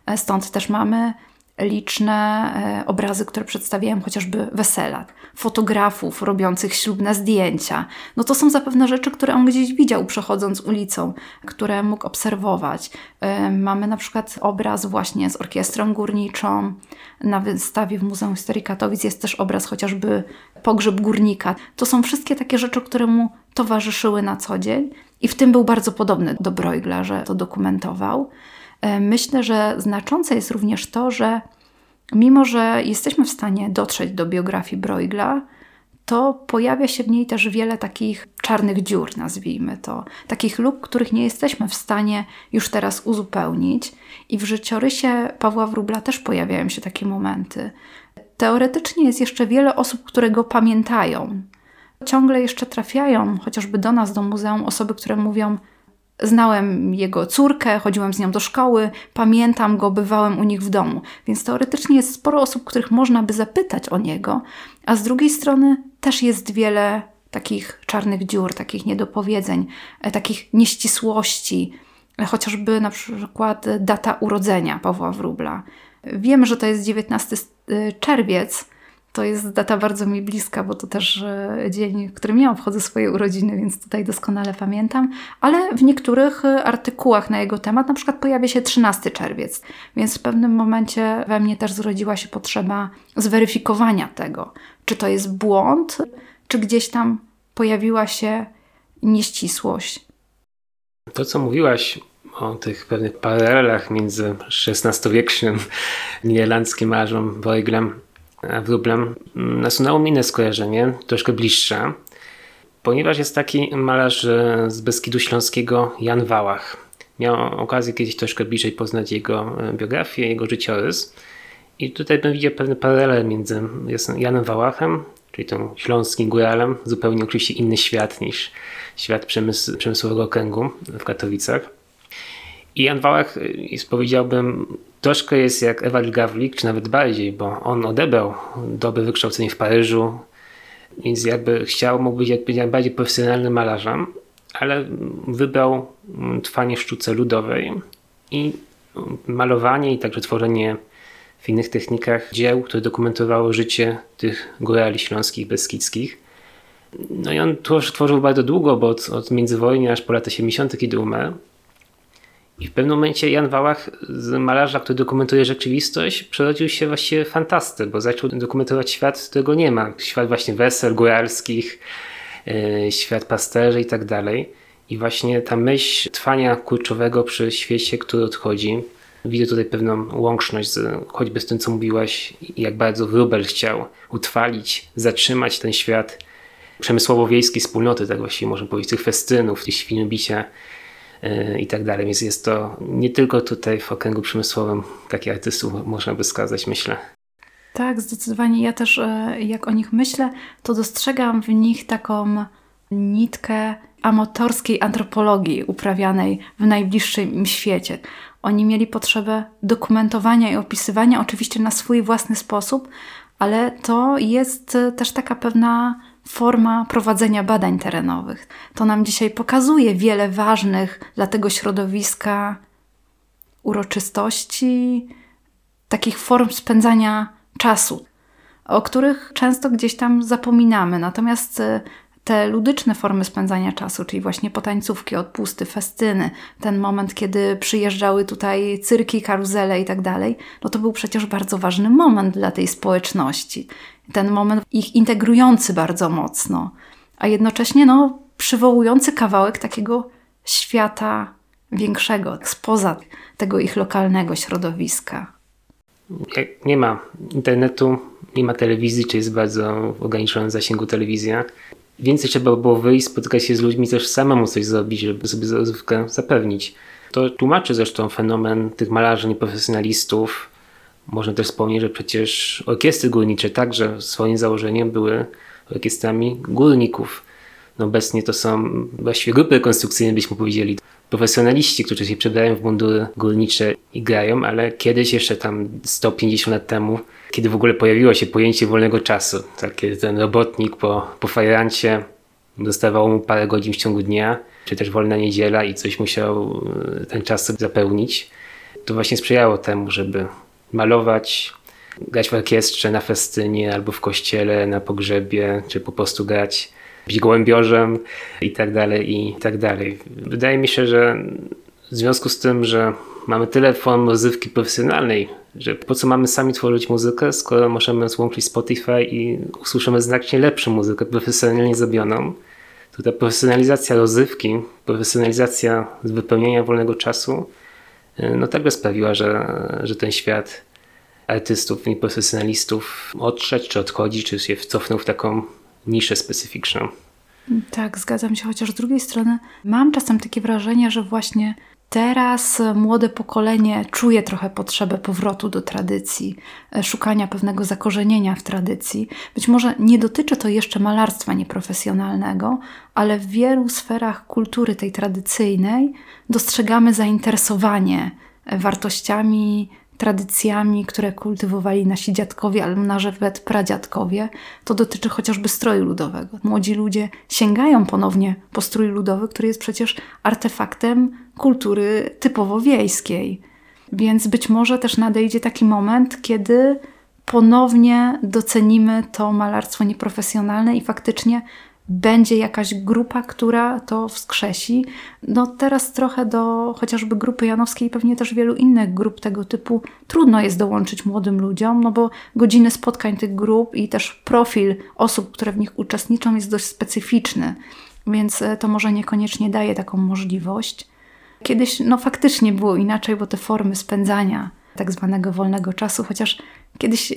E, stąd też mamy liczne e, obrazy, które przedstawiają chociażby wesela, fotografów robiących ślubne zdjęcia. No to są zapewne rzeczy, które on gdzieś widział przechodząc ulicą, które mógł obserwować. E, mamy na przykład obraz właśnie z orkiestrą górniczą. Na wystawie w Muzeum Historii Katowic jest też obraz chociażby pogrzeb górnika. To są wszystkie takie rzeczy, które mu towarzyszyły na co dzień i w tym był bardzo podobny do Bruegla, że to dokumentował. E, myślę, że znaczące jest również to, że mimo, że jesteśmy w stanie dotrzeć do biografii Bruegla, to pojawia się w niej też wiele takich czarnych dziur, nazwijmy to, takich luk, których nie jesteśmy w stanie już teraz uzupełnić. I w życiorysie Pawła Wróbla też pojawiają się takie momenty. Teoretycznie jest jeszcze wiele osób, które go pamiętają. Ciągle jeszcze trafiają, chociażby do nas, do muzeum, osoby, które mówią: Znałem jego córkę, chodziłem z nią do szkoły, pamiętam go, bywałem u nich w domu. Więc teoretycznie jest sporo osób, których można by zapytać o niego, a z drugiej strony też jest wiele takich czarnych dziur, takich niedopowiedzeń, e, takich nieścisłości, e, chociażby na przykład data urodzenia Pawła Wróbla. Wiem, że to jest 19 e, czerwiec, To jest data bardzo mi bliska, bo to też e, dzień, w którym ja obchodzę swoje urodziny, więc tutaj doskonale pamiętam. Ale w niektórych e, artykułach na jego temat na przykład pojawia się 13 czerwiec, więc w pewnym momencie we mnie też zrodziła się potrzeba zweryfikowania tego, czy to jest błąd, czy gdzieś tam pojawiła się nieścisłość. To, co mówiłaś o tych pewnych paralelach między XVI-wiecznym niderlandzkim malarzem Bruegelem a Wróblem, nasunęło mi inne skojarzenie, troszkę bliższe, ponieważ jest taki malarz z Beskidu Śląskiego, Jan Wałach. Miałem okazję kiedyś troszkę bliżej poznać jego biografię, jego życiorys. I tutaj bym widział pewne paralele między Janem Wałachem, czyli tą śląskim góralem, zupełnie oczywiście inny świat niż świat przemysł, przemysłowego okręgu w Katowicach. I Jan Wałach, jest, powiedziałbym, troszkę jest jak Ewald Gawlik, czy nawet bardziej, bo on odebrał dobre wykształcenie w Paryżu, więc jakby chciał, mógł być jakby najbardziej profesjonalnym malarzem, ale wybrał trwanie w sztuce ludowej i malowanie i także tworzenie w innych technikach dzieł, które dokumentowało życie tych górali śląskich, beskidzkich. No i on tworzył bardzo długo, bo od, od międzywojnia aż po lata 70., kiedy umarł. I w pewnym momencie Jan Wałach z malarza, który dokumentuje rzeczywistość, przerodził się właściwie fantastę, bo zaczął dokumentować świat, którego nie ma. Świat właśnie wesel góralskich, yy, świat pasterzy i tak dalej. I właśnie ta myśl trwania kurczowego przy świecie, który odchodzi, Widzę tutaj pewną łączność, z, choćby z tym, co mówiłaś, jak bardzo Wróbel chciał utrwalić, zatrzymać ten świat przemysłowo-wiejskiej wspólnoty, tak właściwie można powiedzieć, tych festynów, tych świnobicia i tak dalej. Więc jest to nie tylko tutaj w okręgu przemysłowym takich artystów można by wskazać, myślę. Tak, zdecydowanie. Ja też, e, jak o nich myślę, to dostrzegam w nich taką nitkę amatorskiej antropologii uprawianej w najbliższym świecie. Oni mieli potrzebę dokumentowania i opisywania, oczywiście na swój własny sposób, ale to jest też taka pewna forma prowadzenia badań terenowych. To nam dzisiaj pokazuje wiele ważnych dla tego środowiska uroczystości, takich form spędzania czasu, o których często gdzieś tam zapominamy. Natomiast te ludyczne formy spędzania czasu, czyli właśnie potańcówki, odpusty, festyny, ten moment, kiedy przyjeżdżały tutaj cyrki, karuzele i tak dalej, no to był przecież bardzo ważny moment dla tej społeczności. Ten moment ich integrujący bardzo mocno, a jednocześnie no, przywołujący kawałek takiego świata większego, spoza tego ich lokalnego środowiska. Jak nie ma internetu, nie ma telewizji, czy jest bardzo w ograniczonym zasięgu telewizja, więcej trzeba było wyjść, spotykać się z ludźmi, też samemu coś zrobić, żeby sobie zapewnić. To tłumaczy zresztą fenomen tych malarzy nieprofesjonalistów. Można też wspomnieć, że przecież orkiestry górnicze także swoim założeniem były orkiestrami górników. No obecnie to są właściwie grupy rekonstrukcyjne, byśmy powiedzieli. Profesjonaliści, którzy się przebierają w mundury górnicze i grają, ale kiedyś jeszcze tam 150 lat temu kiedy w ogóle pojawiło się pojęcie wolnego czasu. Takie ten robotnik po, po fajrancie dostawał mu parę godzin w ciągu dnia, czy też wolna niedziela i coś musiał e, ten czas zapełnić. To właśnie sprzyjało temu, żeby malować, grać w orkiestrze na festynie albo w kościele, na pogrzebie, czy po prostu grać być gołębiorzem i tak dalej, i tak dalej. Wydaje mi się, że w związku z tym, że mamy tyle form rozrywki profesjonalnej, że po co mamy sami tworzyć muzykę, skoro możemy złączyć Spotify i usłyszymy znacznie lepszą muzykę profesjonalnie zrobioną. To ta profesjonalizacja rozrywki, profesjonalizacja wypełniania wolnego czasu, no także sprawiła, że, że ten świat artystów i profesjonalistów odszedł, czy odchodzi, czy się wcofnął w taką niszę specyficzną. Tak, zgadzam się, chociaż z drugiej strony mam czasem takie wrażenie, że właśnie Teraz młode pokolenie czuje trochę potrzebę powrotu do tradycji, e, szukania pewnego zakorzenienia w tradycji. Być może nie dotyczy to jeszcze malarstwa nieprofesjonalnego, ale w wielu sferach kultury tej tradycyjnej dostrzegamy zainteresowanie wartościami tradycjami, które kultywowali nasi dziadkowie albo nawet pradziadkowie, to dotyczy chociażby stroju ludowego. Młodzi ludzie sięgają ponownie po strój ludowy, który jest przecież artefaktem kultury typowo wiejskiej. Więc być może też nadejdzie taki moment, kiedy ponownie docenimy to malarstwo nieprofesjonalne i faktycznie będzie jakaś grupa, która to wskrzesi. No teraz trochę do chociażby grupy Janowskiej i pewnie też wielu innych grup tego typu trudno jest dołączyć młodym ludziom, no bo godziny spotkań tych grup i też profil osób, które w nich uczestniczą jest dość specyficzny, więc e, to może niekoniecznie daje taką możliwość. Kiedyś no faktycznie było inaczej, bo te formy spędzania tak zwanego wolnego czasu, chociaż kiedyś e,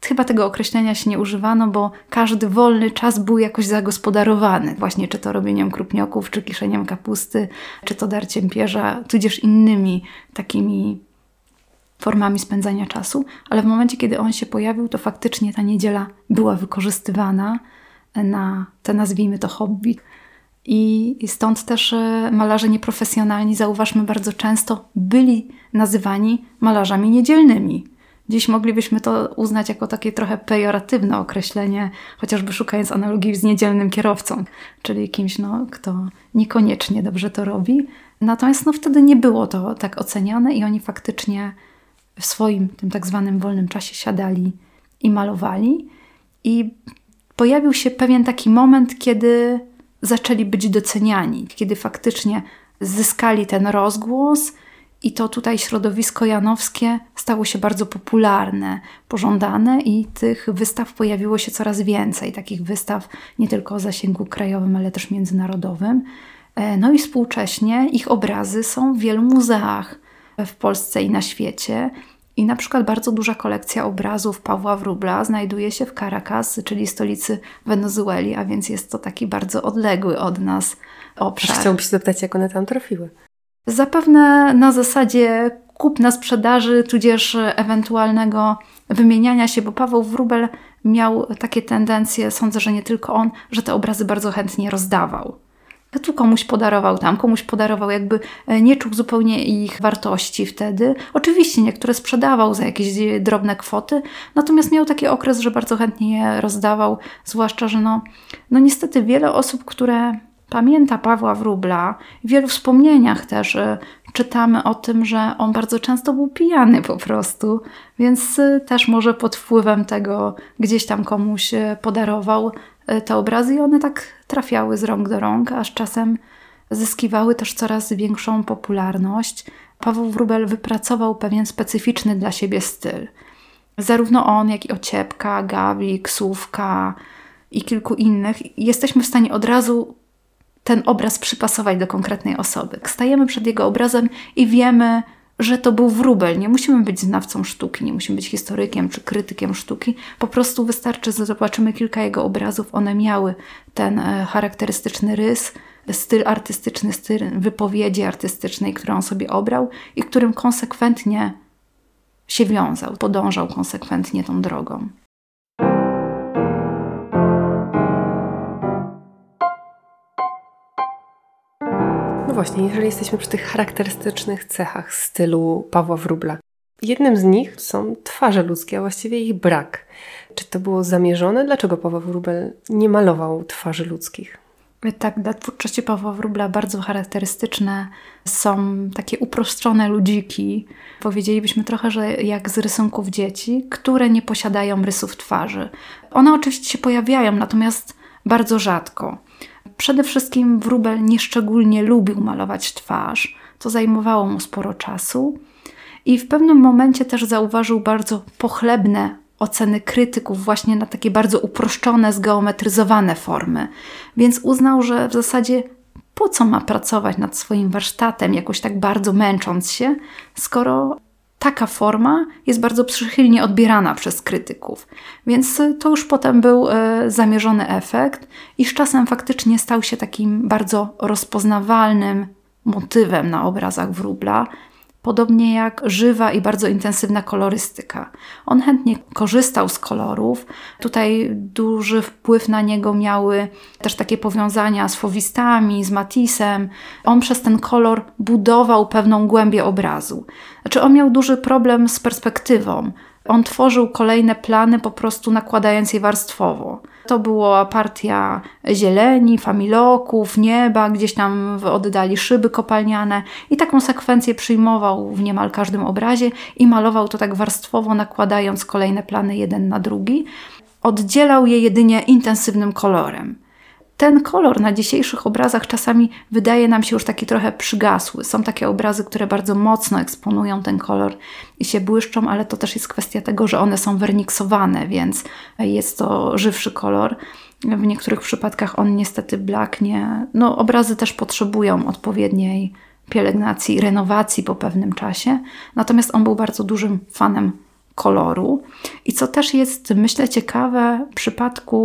chyba tego określenia się nie używano, bo każdy wolny czas był jakoś zagospodarowany. Właśnie czy to robieniem krupnioków, czy kiszeniem kapusty, czy to darciem pierza, tudzież innymi takimi formami spędzania czasu. Ale w momencie, kiedy on się pojawił, to faktycznie ta niedziela była wykorzystywana na te, nazwijmy to, hobby. I stąd też e, malarze nieprofesjonalni, zauważmy, bardzo często byli nazywani malarzami niedzielnymi Dziś moglibyśmy to uznać jako takie trochę pejoratywne określenie, chociażby szukając analogii z niedzielnym kierowcą, czyli kimś, no, kto niekoniecznie dobrze to robi. Natomiast no, wtedy nie było to tak oceniane i oni faktycznie w swoim tym tak zwanym wolnym czasie siadali i malowali. I pojawił się pewien taki moment, kiedy zaczęli być doceniani, kiedy faktycznie zyskali ten rozgłos, i to tutaj środowisko janowskie stało się bardzo popularne, pożądane, i tych wystaw pojawiło się coraz więcej. Takich wystaw nie tylko o zasięgu krajowym, ale też międzynarodowym. E, no i współcześnie ich obrazy są w wielu muzeach w Polsce i na świecie. I na przykład bardzo duża kolekcja obrazów Pawła Wróbla znajduje się w Caracas, czyli stolicy Wenezueli, a więc jest to taki bardzo odległy od nas obszar. Chciałbym się zapytać, jak one tam trafiły. Zapewne na zasadzie kupna sprzedaży, tudzież ewentualnego wymieniania się, bo Paweł Wróbel miał takie tendencje, sądzę, że nie tylko on, że te obrazy bardzo chętnie rozdawał. Tu komuś podarował, tam komuś podarował, jakby e, nie czuł zupełnie ich wartości wtedy. Oczywiście niektóre sprzedawał za jakieś drobne kwoty, natomiast miał taki okres, że bardzo chętnie je rozdawał, zwłaszcza, że no, no niestety wiele osób, które pamięta Pawła Wróbla. W wielu wspomnieniach też y, czytamy o tym, że on bardzo często był pijany po prostu, więc y, też może pod wpływem tego gdzieś tam komuś y, podarował te obrazy i one tak trafiały z rąk do rąk, aż czasem zyskiwały też coraz większą popularność. Paweł Wróbel wypracował pewien specyficzny dla siebie styl. Zarówno on, jak i Ociepka, Gabi, Ksówka i kilku innych jesteśmy w stanie od razu ten obraz przypasować do konkretnej osoby. Stajemy przed jego obrazem i wiemy, że to był wróbel. Nie musimy być znawcą sztuki, nie musimy być historykiem czy krytykiem sztuki. Po prostu wystarczy, że zobaczymy kilka jego obrazów. One miały ten e, charakterystyczny rys, styl artystyczny, styl wypowiedzi artystycznej, którą on sobie obrał i którym konsekwentnie się wiązał, podążał konsekwentnie tą drogą. Właśnie, jeżeli jesteśmy przy tych charakterystycznych cechach stylu Pawła Wróbla. Jednym z nich są twarze ludzkie, a właściwie ich brak. Czy to było zamierzone? Dlaczego Paweł Wróbel nie malował twarzy ludzkich? Tak, dla twórczości Pawła Wróbla bardzo charakterystyczne są takie uproszczone ludziki. Powiedzielibyśmy trochę, że jak z rysunków dzieci, które nie posiadają rysów twarzy. One oczywiście się pojawiają, natomiast bardzo rzadko. Przede wszystkim Wróbel nieszczególnie lubił malować twarz, to zajmowało mu sporo czasu. I w pewnym momencie też zauważył bardzo pochlebne oceny krytyków właśnie na takie bardzo uproszczone, zgeometryzowane formy. Więc uznał, że w zasadzie po co ma pracować nad swoim warsztatem, jakoś tak bardzo męcząc się, skoro taka forma jest bardzo przychylnie odbierana przez krytyków. Więc y, to już potem był y, zamierzony efekt i z czasem faktycznie stał się takim bardzo rozpoznawalnym motywem na obrazach wróbla podobnie jak żywa i bardzo intensywna kolorystyka. On chętnie korzystał z kolorów. Tutaj duży wpływ na niego miały też takie powiązania z fowistami, z Matisem. On przez ten kolor budował pewną głębię obrazu. Znaczy, on miał duży problem z perspektywą. On tworzył kolejne plany, po prostu nakładając je warstwowo. To była partia zieleni, familoków, nieba, gdzieś tam oddali szyby kopalniane i taką sekwencję przyjmował w niemal każdym obrazie i malował to tak warstwowo, nakładając kolejne plany jeden na drugi. Oddzielał je jedynie intensywnym kolorem ten kolor na dzisiejszych obrazach czasami wydaje nam się już taki trochę przygasły. Są takie obrazy, które bardzo mocno eksponują ten kolor i się błyszczą, ale to też jest kwestia tego, że one są werniksowane, więc jest to żywszy kolor. W niektórych przypadkach on niestety blaknie. No, obrazy też potrzebują odpowiedniej pielęgnacji, renowacji po pewnym czasie. Natomiast on był bardzo dużym fanem koloru. I co też jest, myślę, ciekawe w przypadku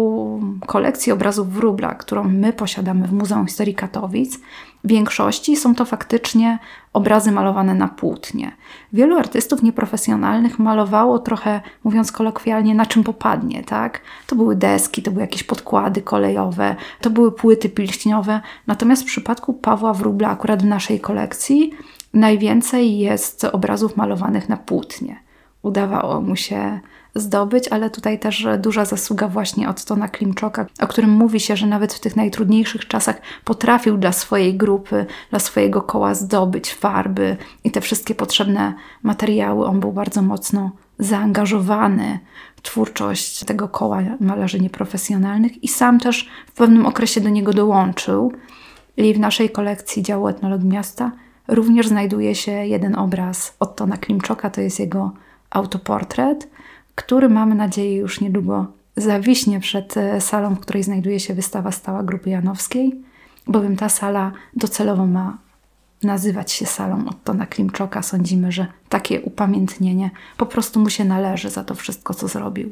kolekcji obrazów Wróbla, którą my posiadamy w Muzeum Historii Katowic, w większości są to faktycznie obrazy malowane na płótnie. Wielu artystów nieprofesjonalnych malowało trochę, mówiąc kolokwialnie, na czym popadnie, tak? To były deski, to były jakieś podkłady kolejowe, to były płyty pilśniowe. Natomiast w przypadku Pawła Wróbla, akurat w naszej kolekcji, najwięcej jest obrazów malowanych na płótnie udawało mu się zdobyć, ale tutaj też duża zasługa właśnie od Tona Klimczoka, o którym mówi się, że nawet w tych najtrudniejszych czasach potrafił dla swojej grupy, dla swojego koła zdobyć farby i te wszystkie potrzebne materiały. On był bardzo mocno zaangażowany w twórczość tego koła malarzy nieprofesjonalnych i sam też w pewnym okresie do niego dołączył. I w naszej kolekcji działu etnologii miasta również znajduje się jeden obraz od Tona Klimczoka, to jest jego autoportret, który mamy nadzieję już niedługo zawiśnie przed e, salą, w której znajduje się wystawa stała Grupy Janowskiej, bowiem ta sala docelowo ma nazywać się salą Ottona Klimczoka. Sądzimy, że takie upamiętnienie po prostu mu się należy za to wszystko, co zrobił.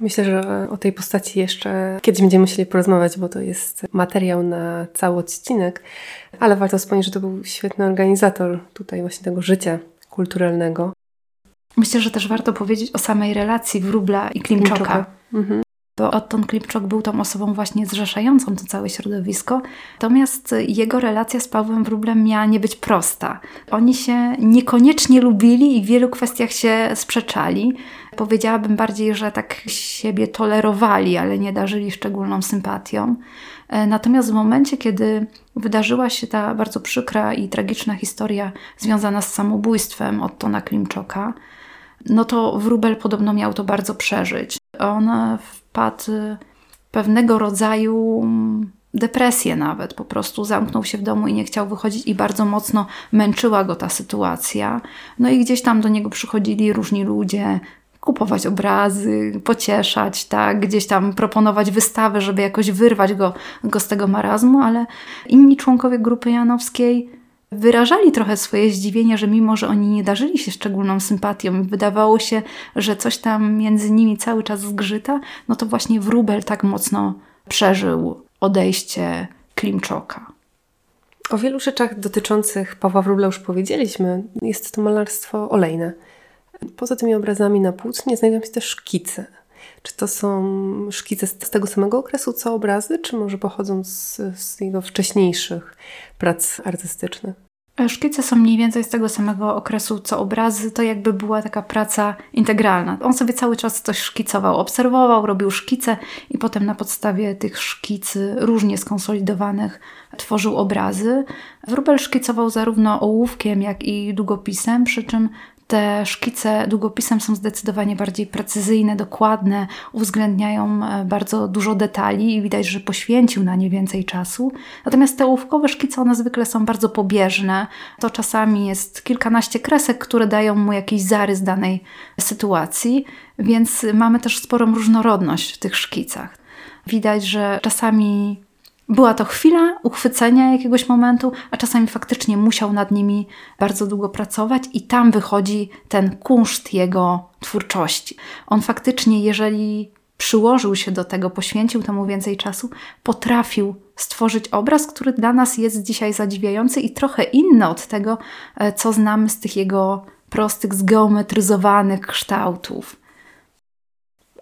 Myślę, że o tej postaci jeszcze kiedyś będziemy musieli porozmawiać, bo to jest materiał na cały odcinek, ale warto wspomnieć, że to był świetny organizator tutaj właśnie tego życia kulturalnego. Myślę, że też warto powiedzieć o samej relacji Wróbla i Klimczoka. Klimczoka. Mhm. Bo Otton Klimczok był tą osobą właśnie zrzeszającą to całe środowisko. Natomiast jego relacja z Pawłem Wróblem miała nie być prosta. Oni się niekoniecznie lubili i w wielu kwestiach się sprzeczali. Powiedziałabym bardziej, że tak siebie tolerowali, ale nie darzyli szczególną sympatią. E, natomiast w momencie, kiedy wydarzyła się ta bardzo przykra i tragiczna historia związana z samobójstwem Ottona Klimczoka, no to Wróbel podobno miał to bardzo przeżyć. On wpadł pewnego rodzaju depresję nawet, po prostu zamknął się w domu i nie chciał wychodzić i bardzo mocno męczyła go ta sytuacja. No i gdzieś tam do niego przychodzili różni ludzie, kupować obrazy, pocieszać, tak, gdzieś tam proponować wystawy, żeby jakoś wyrwać go, go z tego marazmu, ale inni członkowie grupy janowskiej wyrażali trochę swoje zdziwienie, że mimo, że oni nie darzyli się szczególną sympatią, wydawało się, że coś tam między nimi cały czas zgrzyta, no to właśnie Wróbel tak mocno przeżył odejście Klimczoka. O wielu rzeczach dotyczących Pawła Wróbla już powiedzieliśmy. Jest to malarstwo olejne. Poza tymi obrazami na płótnie znajdują się też szkice. Czy to są szkice z tego samego okresu co obrazy, czy może pochodzą z, z jego wcześniejszych prac artystycznych? Szkice są mniej więcej z tego samego okresu co obrazy, to jakby była taka praca integralna. On sobie cały czas coś szkicował, obserwował, robił szkice i potem na podstawie tych szkicy różnie skonsolidowanych tworzył obrazy. Wróbel szkicował zarówno ołówkiem, jak i długopisem, przy czym te szkice długopisem są zdecydowanie bardziej precyzyjne, dokładne, uwzględniają e, bardzo dużo detali i widać, że poświęcił na nie więcej czasu. Natomiast te ołówkowe szkice, one zwykle są bardzo pobieżne. To czasami jest kilkanaście kresek, które dają mu jakiś zarys danej sytuacji, więc mamy też sporą różnorodność w tych szkicach. Widać, że czasami była to chwila uchwycenia jakiegoś momentu, a czasami faktycznie musiał nad nimi bardzo długo pracować, i tam wychodzi ten kunszt jego twórczości. On faktycznie, jeżeli przyłożył się do tego, poświęcił temu więcej czasu, potrafił stworzyć obraz, który dla nas jest dzisiaj zadziwiający i trochę inny od tego, e, co znamy z tych jego prostych, zgeometryzowanych kształtów.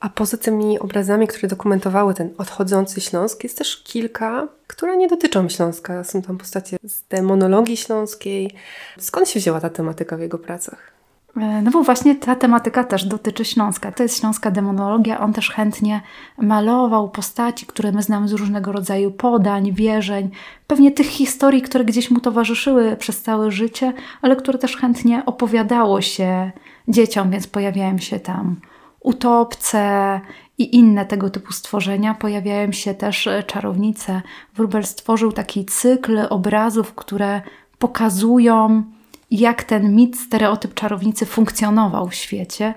A poza tymi obrazami, które dokumentowały ten odchodzący Śląsk, jest też kilka, które nie dotyczą Śląska. Są tam postacie z demonologii śląskiej. Skąd się wzięła ta tematyka w jego pracach? E, no bo właśnie ta tematyka też dotyczy Śląska. To jest śląska demonologia. On też chętnie malował postaci, które my znamy z różnego rodzaju podań, wierzeń, pewnie tych historii, które gdzieś mu towarzyszyły przez całe życie, ale które też chętnie opowiadało się dzieciom, więc pojawiają się tam utopce i inne tego typu stworzenia. Pojawiają się też e, czarownice. Wróbel stworzył taki cykl obrazów, które pokazują jak ten mit, stereotyp czarownicy funkcjonował w świecie.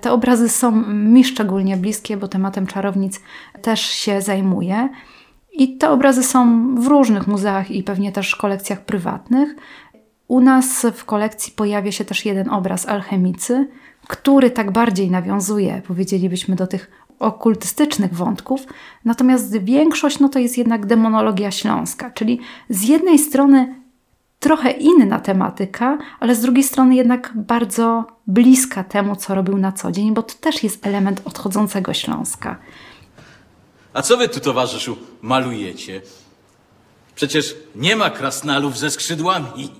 Te obrazy są mi szczególnie bliskie, bo tematem czarownic też się zajmuję. I te obrazy są w różnych muzeach i pewnie też kolekcjach prywatnych. U nas w kolekcji pojawia się też jeden obraz alchemicy, który tak bardziej nawiązuje, powiedzielibyśmy, do tych okultystycznych wątków, natomiast większość no to jest jednak demonologia śląska, czyli z jednej strony trochę inna tematyka, ale z drugiej strony jednak bardzo bliska temu, co robił na co dzień, bo to też jest element odchodzącego Śląska. A co wy tu, towarzyszu, malujecie? Przecież nie ma krasnalów ze skrzydłami.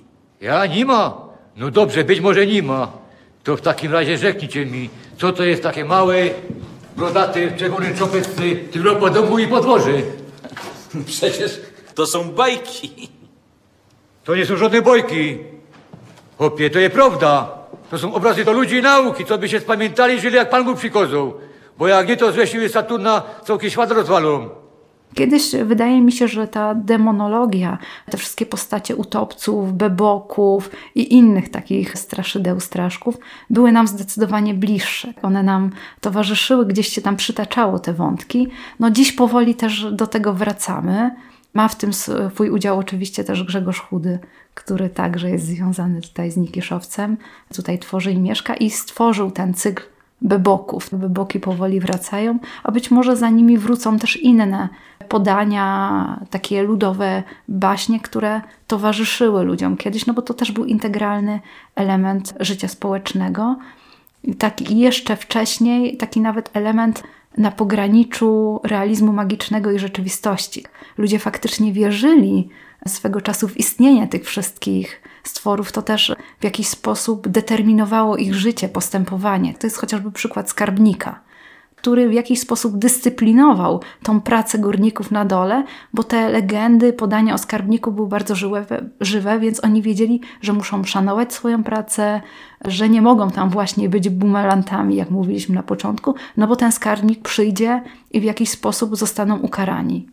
Ja nie ma. No dobrze, być może nie ma. To w takim razie rzeknijcie mi, co to jest takie małe, brodate, czerwone czopeccy, tylko po domu i podłoży. Przecież to są bajki. To nie są żadne bojki. Chłopie, to jest prawda. To są obrazy do ludzi i nauki, co by się spamiętali, żyli jak Pan Bóg przykozą. Bo jak nie, to złe siły Saturna całkiem świat rozwalą. Kiedyś wydaje mi się, że ta demonologia, te wszystkie postacie utopców, beboków i innych takich straszydeł, straszków były nam zdecydowanie bliższe. One nam towarzyszyły, gdzieś się tam przytaczało te wątki. No dziś powoli też do tego wracamy. Ma w tym swój udział oczywiście też Grzegorz Chudy, który także jest związany tutaj z Nikiszowcem. Tutaj tworzy i mieszka i stworzył ten cykl beboków. Beboki powoli wracają, a być może za nimi wrócą też inne podania, takie ludowe baśnie, które towarzyszyły ludziom kiedyś, no bo to też był integralny element życia społecznego. Tak jeszcze wcześniej, taki nawet element na pograniczu realizmu magicznego i rzeczywistości. Ludzie faktycznie wierzyli swego czasu w istnienie tych wszystkich stworów, to też w jakiś sposób determinowało ich życie, postępowanie. To jest chociażby przykład skarbnika który w jakiś sposób dyscyplinował tą pracę górników na dole, bo te legendy, podania o skarbniku były bardzo żywe, żywe, więc oni wiedzieli, że muszą szanować swoją pracę, że nie mogą tam właśnie być bumelantami, jak mówiliśmy na początku, no bo ten skarbnik przyjdzie i w jakiś sposób zostaną ukarani.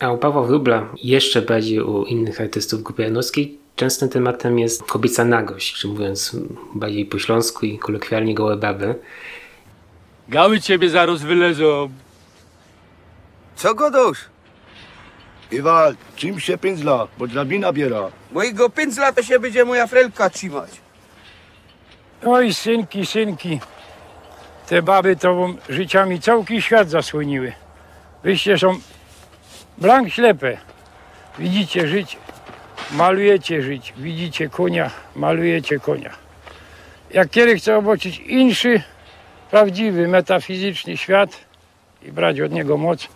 A u Pawła Wróbla, jeszcze bardziej u innych artystów grupy janowskiej, częstym tematem jest kobieca nagość, czy mówiąc bardziej po śląsku i kolokwialnie gołe baby. Gały ciebie zaraz wylezą. Co godosz? Iwal, czym się pędzla, bo drabina biera. Mojego pędzla to się będzie moja frelka trzymać. Oj, synki, synki. Te baby to życiami całki świat zasłoniły. Wyście są blank ślepe. Widzicie życie, malujecie życie. Widzicie konia, malujecie konia. Jak kiedy chce oboczyć inszy, prawdziwy, metafizyczny świat i brać od niego moc,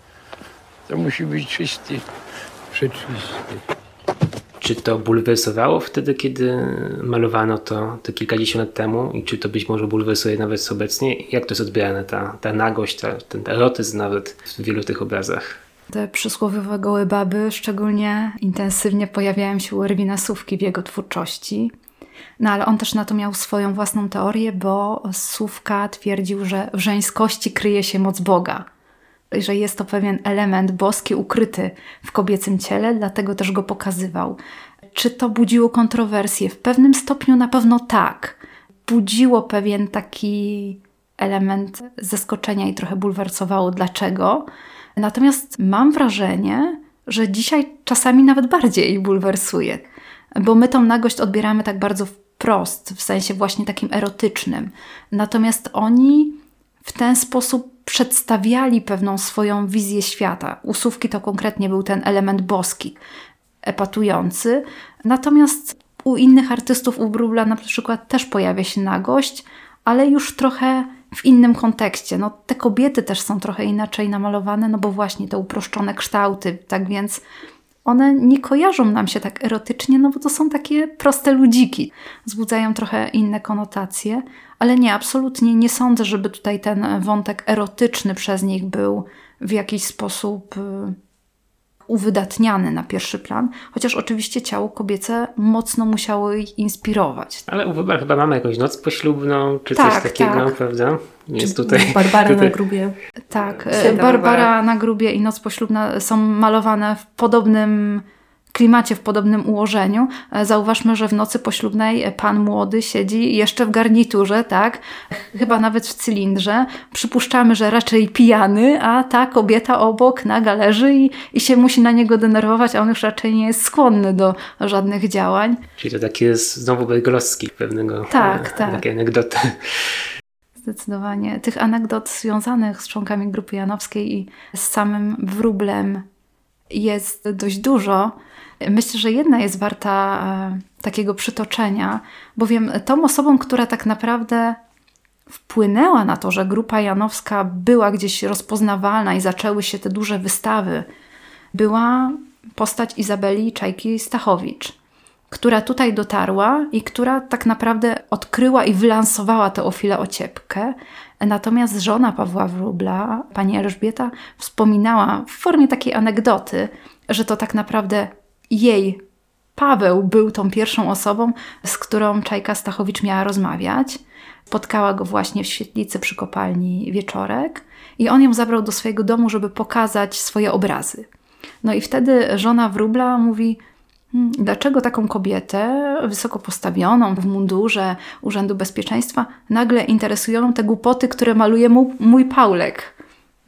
to musi być czysty, przeczysty. Czy to bulwersowało wtedy, kiedy malowano to, to kilkadziesiąt lat temu i czy to być może bulwersuje nawet obecnie? Jak to jest odbierane, ta, ta nagość, ta, ten erotyzm nawet w wielu tych obrazach? Te przysłowiowe gołe baby szczególnie intensywnie pojawiają się u Erwina Sówki w jego twórczości. No ale on też na to miał swoją własną teorię, bo Słówka twierdził, że w żeńskości kryje się moc Boga. Że jest to pewien element boski ukryty w kobiecym ciele, dlatego też go pokazywał. Czy to budziło kontrowersje? W pewnym stopniu na pewno tak. Budziło pewien taki element zaskoczenia i trochę bulwersowało dlaczego. Natomiast mam wrażenie, że dzisiaj czasami nawet bardziej bulwersuje bo my tą nagość odbieramy tak bardzo wprost, w sensie właśnie takim erotycznym. Natomiast oni w ten sposób przedstawiali pewną swoją wizję świata. Usówki to konkretnie był ten element boski, epatujący. Natomiast u innych artystów, u Brubla na przykład też pojawia się nagość, ale już trochę w innym kontekście. No, te kobiety też są trochę inaczej namalowane, no bo właśnie te uproszczone kształty, tak więc one nie kojarzą nam się tak erotycznie, no bo to są takie proste ludziki. Wzbudzają trochę inne konotacje, ale nie, absolutnie nie sądzę, żeby tutaj ten wątek erotyczny przez nich był w jakiś sposób y, uwydatniany na pierwszy plan, chociaż oczywiście ciało kobiece mocno musiało ich inspirować. Ale u chyba mamy jakąś noc poślubną, czy tak, coś takiego, tak. prawda? Jest tutaj. Barbara tutaj... na grubie. Tak, Barbara, Barbara na grubie i noc poślubna są malowane w podobnym klimacie, w podobnym ułożeniu. E, zauważmy, że w nocy poślubnej pan młody siedzi jeszcze w garniturze, tak? Chyba nawet w cylindrze. Przypuszczamy, że raczej pijany, a ta kobieta obok naga leży i, i się musi na niego denerwować, a on już raczej nie jest skłonny do żadnych działań. Czyli to takie jest znowu bejgolowski pewnego. Tak, e, tak. Takie anegdoty. Zdecydowanie. Tych anegdot związanych z członkami grupy janowskiej i z samym wróblem jest dość dużo. Myślę, że jedna jest warta e, takiego przytoczenia, bowiem tą osobą, która tak naprawdę wpłynęła na to, że grupa janowska była gdzieś rozpoznawalna i zaczęły się te duże wystawy, była postać Izabeli Czajki-Stachowicz, która tutaj dotarła i która tak naprawdę odkryła i wylansowała Teofilę Ociepkę. Natomiast żona Pawła Wróbla, pani Elżbieta, wspominała w formie takiej anegdoty, że to tak naprawdę jej Paweł był tą pierwszą osobą, z którą Czajka Stachowicz miała rozmawiać. Spotkała go właśnie w świetlicy przy kopalni wieczorek i on ją zabrał do swojego domu, żeby pokazać swoje obrazy. No i wtedy żona Wróbla mówi: Dlaczego taką kobietę, wysoko postawioną, w mundurze Urzędu Bezpieczeństwa, nagle interesują te głupoty, które maluje mu mój Paulek?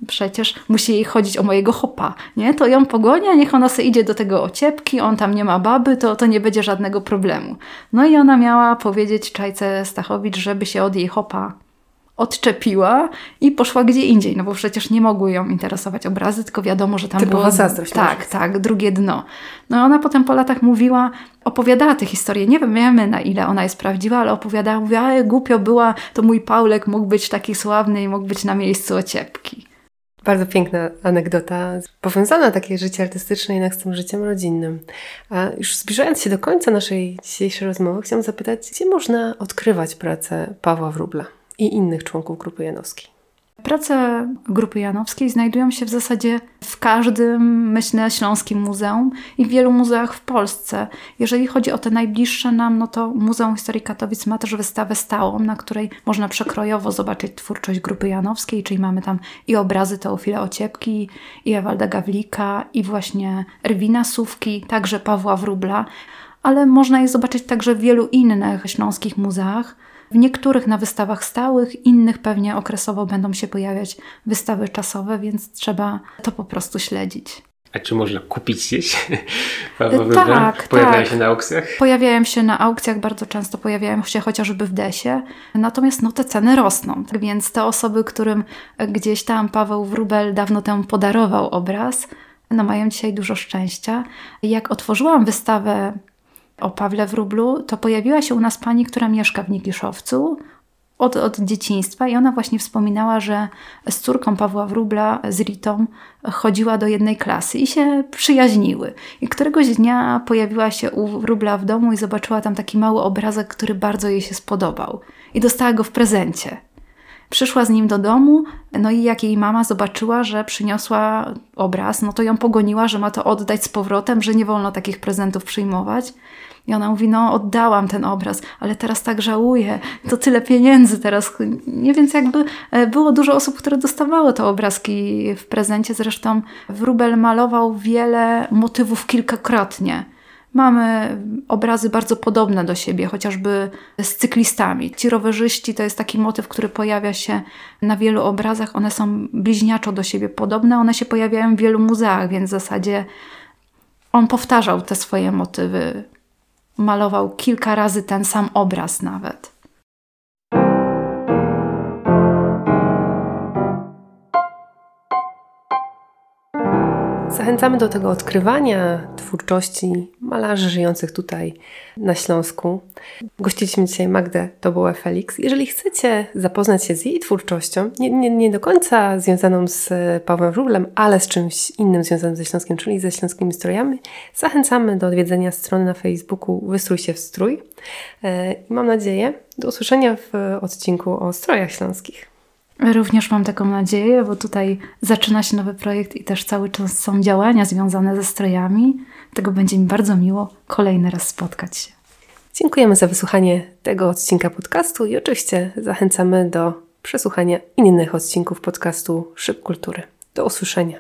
przecież musi jej chodzić o mojego chopa, nie? To ją pogonia, niech ona sobie idzie do tego ociepki, on tam nie ma baby, to, to nie będzie żadnego problemu. No i ona miała powiedzieć Czajce Stachowicz, żeby się od jej chopa odczepiła i poszła gdzie indziej, no bo przecież nie mogły ją interesować obrazy, tylko wiadomo, że tam Typowa było... zazdrość. Tak, tak, drugie dno. No i ona potem po latach mówiła, opowiadała tę historię, nie wiem, wiemy na ile ona jest prawdziwa, ale opowiadała, mówiła, głupio była, to mój Paulek mógł być taki sławny i mógł być na miejscu ociepki. Bardzo piękna anegdota, powiązana takie życie artystyczne jednak z tym życiem rodzinnym. A już zbliżając się do końca naszej dzisiejszej rozmowy, chciałam zapytać, gdzie można odkrywać pracę Pawła Wróbla i innych członków Grupy Janowskiej? Prace Grupy Janowskiej znajdują się w zasadzie w każdym, myślę, śląskim muzeum i w wielu muzeach w Polsce. Jeżeli chodzi o te najbliższe nam, no to Muzeum Historii Katowic ma też wystawę stałą, na której można przekrojowo zobaczyć twórczość Grupy Janowskiej, czyli mamy tam i obrazy Teofila Ociepki, i Ewalda Gawlika, i właśnie Erwina Sówki, także Pawła Wróbla, ale można je zobaczyć także w wielu innych śląskich muzeach. W niektórych na wystawach stałych, innych pewnie okresowo będą się pojawiać wystawy czasowe, więc trzeba to po prostu śledzić. A czy można kupić gdzieś? tak, Pojawiają tak. się na aukcjach? Pojawiają się na aukcjach, bardzo często pojawiają się chociażby w Desie. Natomiast no, te ceny rosną, tak więc te osoby, którym gdzieś tam Paweł Wrubel dawno temu podarował obraz, no mają dzisiaj dużo szczęścia. Jak otworzyłam wystawę o Pawle Wróblu, to pojawiła się u nas pani, która mieszka w Nikiszowcu od, od dzieciństwa i ona właśnie wspominała, że z córką Pawła Wróbla, z Ritą, chodziła do jednej klasy i się przyjaźniły. I któregoś dnia pojawiła się u Wróbla w domu i zobaczyła tam taki mały obrazek, który bardzo jej się spodobał. I dostała go w prezencie. Przyszła z nim do domu, no i jak jej mama zobaczyła, że przyniosła obraz, no to ją pogoniła, że ma to oddać z powrotem, że nie wolno takich prezentów przyjmować. I ona mówi, no oddałam ten obraz, ale teraz tak żałuję, to tyle pieniędzy teraz. Nie więc jakby e, było dużo osób, które dostawały te obrazki w prezencie. Zresztą Wróbel malował wiele motywów kilkakrotnie. Mamy obrazy bardzo podobne do siebie, chociażby z cyklistami. Ci rowerzyści to jest taki motyw, który pojawia się na wielu obrazach. One są bliźniaczo do siebie podobne, one się pojawiają w wielu muzeach, więc w zasadzie on powtarzał te swoje motywy malował kilka razy ten sam obraz nawet. Zachęcamy do tego odkrywania twórczości malarzy żyjących tutaj na Śląsku. Gościliśmy dzisiaj Magdę Tobołę Felix. Jeżeli chcecie zapoznać się z jej twórczością, nie, nie, nie do końca związaną z Pawłem Wróblem, ale z czymś innym związanym ze Śląskiem, czyli ze śląskimi strojami, zachęcamy do odwiedzenia strony na Facebooku Wystrój się w strój. E, mam nadzieję do usłyszenia w odcinku o strojach śląskich. Również mam taką nadzieję, bo tutaj zaczyna się nowy projekt i też cały czas są działania związane ze strojami. Tego będzie mi bardzo miło kolejny raz spotkać się. Dziękujemy za wysłuchanie tego odcinka podcastu i oczywiście zachęcamy do przesłuchania innych odcinków podcastu Szyb Kultury. Do usłyszenia.